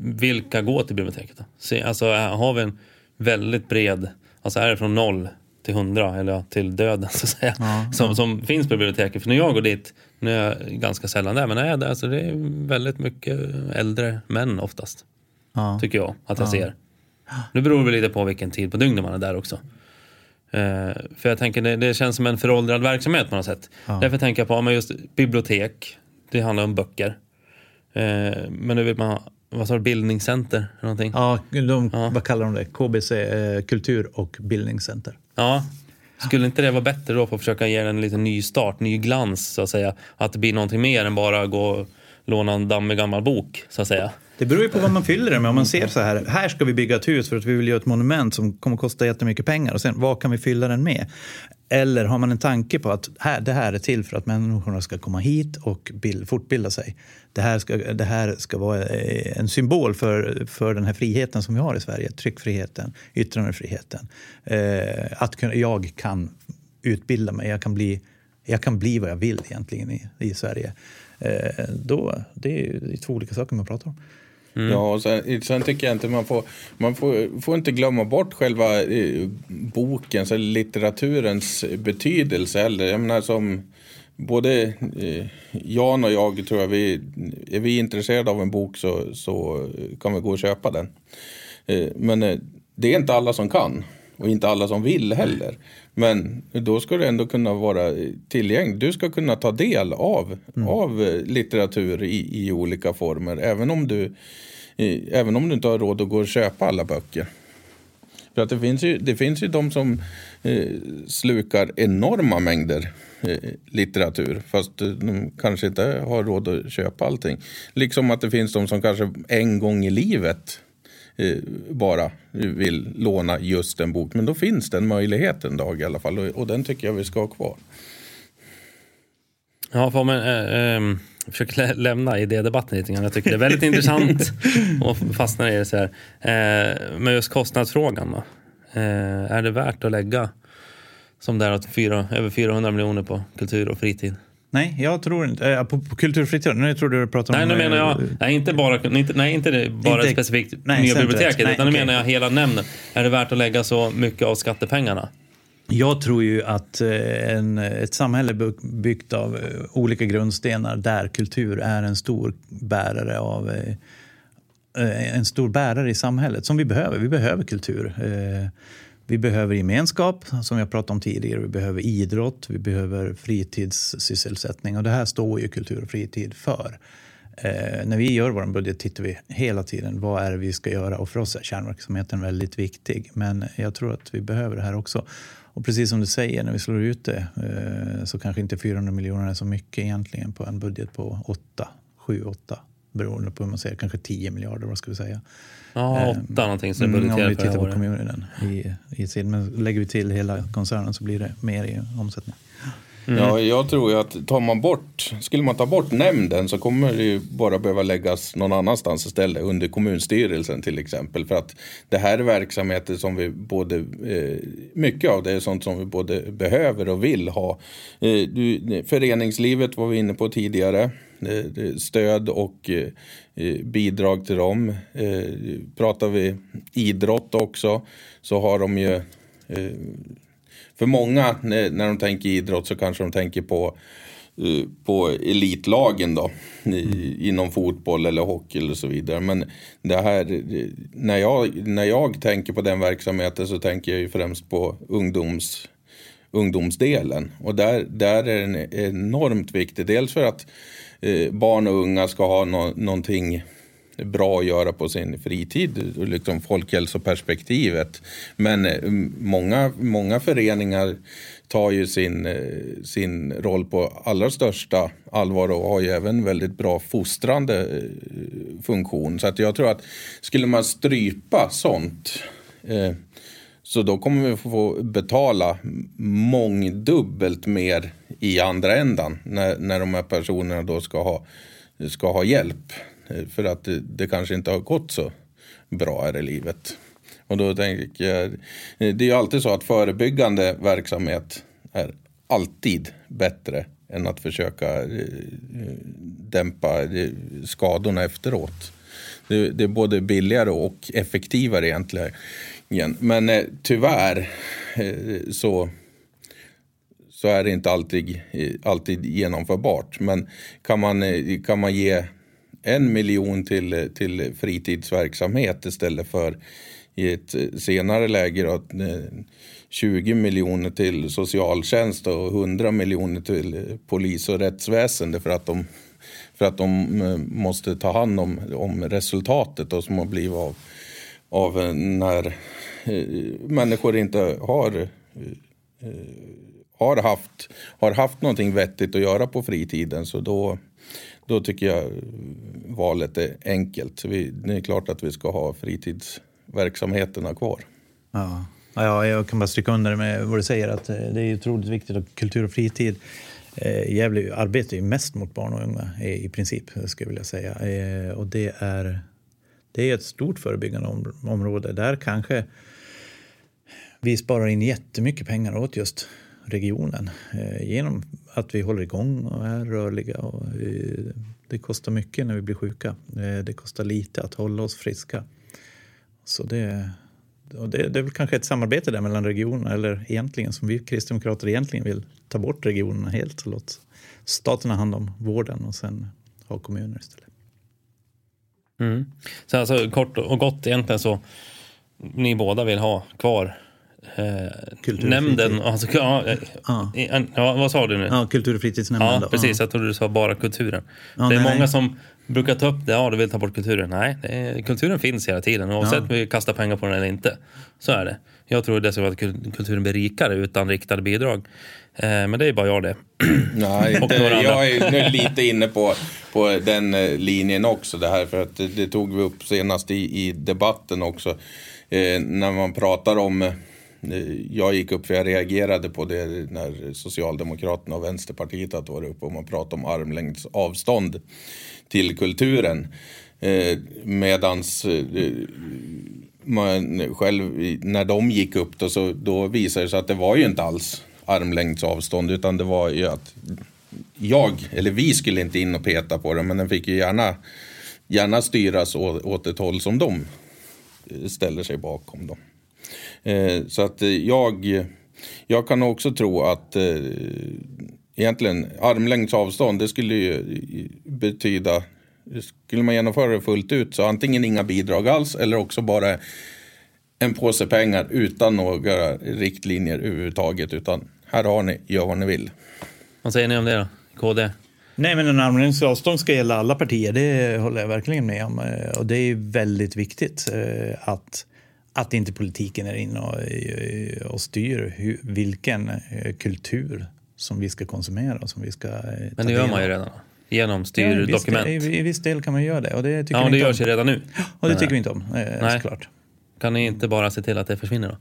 vilka går till biblioteket? Då? Se, alltså, har vi en väldigt bred, alltså är det från noll till hundra eller till döden [laughs] så att säga, ja, som, ja. som finns på biblioteket. För när jag går dit, nu är jag ganska sällan där, men när jag är där så det är väldigt mycket äldre män oftast. Ja. Tycker jag att jag ser. Nu beror det lite på vilken tid på dygnet man är där också. Uh, för jag tänker det, det, känns som en föråldrad verksamhet på något sätt. Därför tänker jag på men just bibliotek. Det handlar om böcker. Uh, men nu vill man vad sa du, bildningscenter? Någonting? Ja, de, ja, vad kallar de det? KBC, eh, kultur och bildningscenter. Ja, skulle inte det vara bättre då för att försöka ge den en liten ny start, ny glans så att säga? Att det blir någonting mer än bara gå och låna en dammig gammal bok så att säga. Det beror ju på vad man fyller det med. Om man ser så här, här ska vi bygga ett hus för att vi vill göra ett monument som kommer att kosta jättemycket pengar. Och sen, vad kan vi fylla den med? Eller har man en tanke på att här, det här är till för att människorna ska komma hit och bild, fortbilda sig. Det här ska, det här ska vara eh, en symbol för, för den här friheten som vi har i Sverige. Tryckfriheten, yttrandefriheten. Eh, att kunna, jag kan utbilda mig, jag kan bli, jag kan bli vad jag vill egentligen i, i Sverige. Eh, då, det är två olika saker man pratar om. Mm. Ja, och sen, sen, tycker jag inte man får, man får, får inte glömma bort själva eh, bokens eller litteraturens betydelse heller. Jag menar som både eh, Jan och jag tror jag, vi, är vi intresserade av en bok så, så kan vi gå och köpa den. Eh, men eh, det är inte alla som kan och inte alla som vill heller. Men då ska det ändå kunna vara tillgängligt. Du ska kunna ta del av, mm. av eh, litteratur i, i olika former. Även om, du, även om du inte har råd att gå och köpa alla böcker. För att det finns ju, det finns ju de som eh, slukar enorma mängder eh, litteratur. Fast de kanske inte har råd att köpa allting. Liksom att det finns de som kanske en gång i livet bara vill låna just en bok. Men då finns den möjligheten dag i alla fall och, och den tycker jag vi ska ha kvar. Ja, för men, äh, äh, försöker lä lämna idédebatten lite grann. Jag tycker det är väldigt intressant [laughs] och fastnar i det så här. Eh, men just kostnadsfrågan då. Eh, är det värt att lägga som det är att fyra, över 400 miljoner på kultur och fritid? Nej, jag tror inte... Äh, på, på kulturfritid? Nu tror du pratar nej, om... nu menar jag... Nej, inte bara, inte, nej, inte det, bara Inte- specifikt nej, nya biblioteket. Nej, utan nu menar jag hela nämnden. Är det värt att lägga så mycket av skattepengarna? Jag tror ju att eh, en, ett samhälle by- byggt av eh, olika grundstenar där kultur är en stor bärare av eh, eh, en stor bärare i samhället som vi behöver. Vi behöver kultur. Vi behöver gemenskap, som jag pratade om tidigare. Vi behöver idrott, vi behöver fritidssysselsättning. Och det här står ju kultur och fritid för. Eh, när vi gör vår budget tittar vi hela tiden vad är det vi ska göra. Och för oss är kärnverksamheten väldigt viktig. Men jag tror att vi behöver det här också. Och precis som du säger, när vi slår ut det eh, så kanske inte 400 miljoner är så mycket egentligen på en budget på 8, 7, 8 beroende på hur man ser, kanske 10 miljarder, vad ska vi säga? Ja, åtta någonting som är Mm, om budgeterat vi det här tittar på året. kommunen i, i sin, men lägger vi till hela koncernen så blir det mer i omsättning. Ja, jag tror ju att tar man bort, skulle man ta bort nämnden så kommer det ju bara behöva läggas någon annanstans istället, under kommunstyrelsen till exempel. För att det här är verksamheter som vi både, eh, mycket av det är sånt som vi både behöver och vill ha. Eh, du, föreningslivet var vi inne på tidigare, eh, stöd och eh, eh, Eh, bidrag till dem. Eh, pratar vi idrott också så har de ju eh, för många när, de tänker idrott så kanske de tänker på, på elitlagen då. Inom fotboll eller hockey eller så vidare. Men det här, när jag, när jag tänker på den verksamheten så tänker jag ju främst på ungdoms, ungdomsdelen. Och där, där är den enormt viktig. Dels för att eh, barn och unga ska ha no någonting bra att göra på sin fritid, liksom folkhälsoperspektivet. Men eh, många, många föreningar tar ju sin, eh, sin roll på allra största allvar och har ju även väldigt bra fostrande eh, funktion. Så att jag tror att skulle man strypa sånt eh, så då kommer vi få betala mångdubbelt mer i andra ändan när, när de här personerna då ska ha, ska ha hjälp. För att det, det kanske inte har gått så bra här i livet. Och då tänker jag, det är ju alltid så att förebyggande verksamhet är alltid bättre än att försöka eh, dämpa eh, skadorna efteråt. Det, det är både billigare och effektivare egentligen. Men eh, tyvärr eh, så, så är det inte alltid, eh, alltid genomförbart. Men kan man, eh, kan man ge en miljon till, eh, till fritidsverksamhet istället för i ett eh, senare läge då, 20 eh, miljoner till socialtjänst och 100 miljoner till polis och rättsväsende för att de, för att de måste ta hand om, om resultatet då, som har blivit av, av eh, när eh, människor inte har eh, har haft, har haft någonting vettigt att göra på fritiden så då, då tycker jag valet är enkelt. Vi, det är klart att vi ska ha fritidsverksamheterna kvar. Ja. Ja, jag kan bara stryka under med vad du säger, att det är otroligt viktigt att kultur och fritid Eh, Gävle arbetar ju mest mot barn och unga i princip, skulle jag vilja säga. Eh, och det är, det är ett stort förebyggande om, område. Där kanske vi sparar in jättemycket pengar åt just regionen eh, genom att vi håller igång och är rörliga. Och, eh, det kostar mycket när vi blir sjuka. Eh, det kostar lite att hålla oss friska. Så det, och det, det är väl kanske ett samarbete där mellan regionerna, eller egentligen som vi kristdemokrater egentligen vill ta bort regionerna helt och låta staten ha hand om vården och sen ha kommuner istället. Mm. Så alltså kort och gott egentligen så ni båda vill ha kvar eh, nämnden. Alltså, ja, eh, Ja. vad sa du nu? Ja, kultur och fritidsnämnden. Ja, precis. Jag trodde du sa bara kulturen. Det är nej. många som brukar ta upp det. Ja, du vill ta bort kulturen. Nej, är, kulturen finns hela tiden oavsett om vi kastar pengar på den eller inte. Så är det. Jag tror dessutom att kul- kulturen blir rikare utan riktade bidrag. Eh, men det är bara jag det. [clears throat] Nej, det, jag är nu lite inne på, på den eh, linjen också. Det här för att det, det tog vi upp senast i, i debatten också. Eh, när man pratar om jag gick upp för jag reagerade på det när Socialdemokraterna och Vänsterpartiet att var uppe och man pratade om armlängds avstånd till kulturen. Eh, medans eh, man själv, när de gick upp då, så då visade det sig att det var ju inte alls armlängds avstånd utan det var ju att jag, eller vi skulle inte in och peta på det men den fick ju gärna, gärna styras åt, ett håll som de eh, ställer sig bakom. Då. Eh, så att eh, jag, jag kan också tro att egentligen armlängds avstånd det skulle ju betyda skulle man genomföra det fullt ut så antingen inga bidrag alls eller också bara en påse pengar utan några riktlinjer överhuvudtaget. Utan här har ni, gör vad ni vill. Vad säger ni om det då? KD? Nej, men en armlängds avstånd ska gälla alla partier. Det håller jag verkligen med om. Eh, och det är väldigt viktigt eh, att, att inte politiken är inne och, eh, och styr hur, vilken kultur som vi ska konsumera och som vi ska Men det gör man ju redan genom styrdokument. Ja, i, I viss del kan man göra det. Och det tycker ja, det görs ju redan nu. Och det tycker vi inte om, eh, såklart. Kan ni inte bara se till att det försvinner då?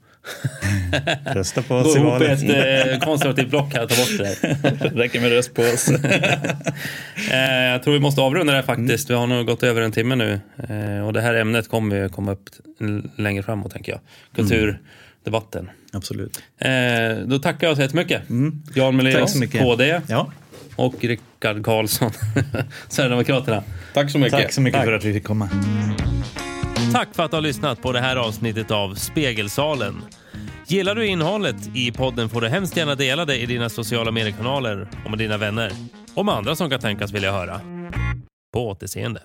[laughs] Rösta på oss i valet. Gå ihop ett eh, konservativt block här och ta bort det. [laughs] räcker med röst på oss. [laughs] eh, jag tror vi måste avrunda det här faktiskt. Vi har nog gått över en timme nu. Eh, och det här ämnet kommer ju komma upp längre framåt tänker jag. Kulturdebatten. Mm. Absolut. Eh, då tackar jag så jättemycket. Mm. Jan Meleus, KD. Ja och Rickard Karlsson, [laughs] Sverigedemokraterna. Tack så mycket. Tack så mycket Tack. för att vi fick komma. Tack för att du har lyssnat på det här avsnittet av Spegelsalen. Gillar du innehållet i podden får du hemskt gärna dela det i dina sociala mediekanaler och med dina vänner och med andra som kan tänkas vilja höra. På återseende.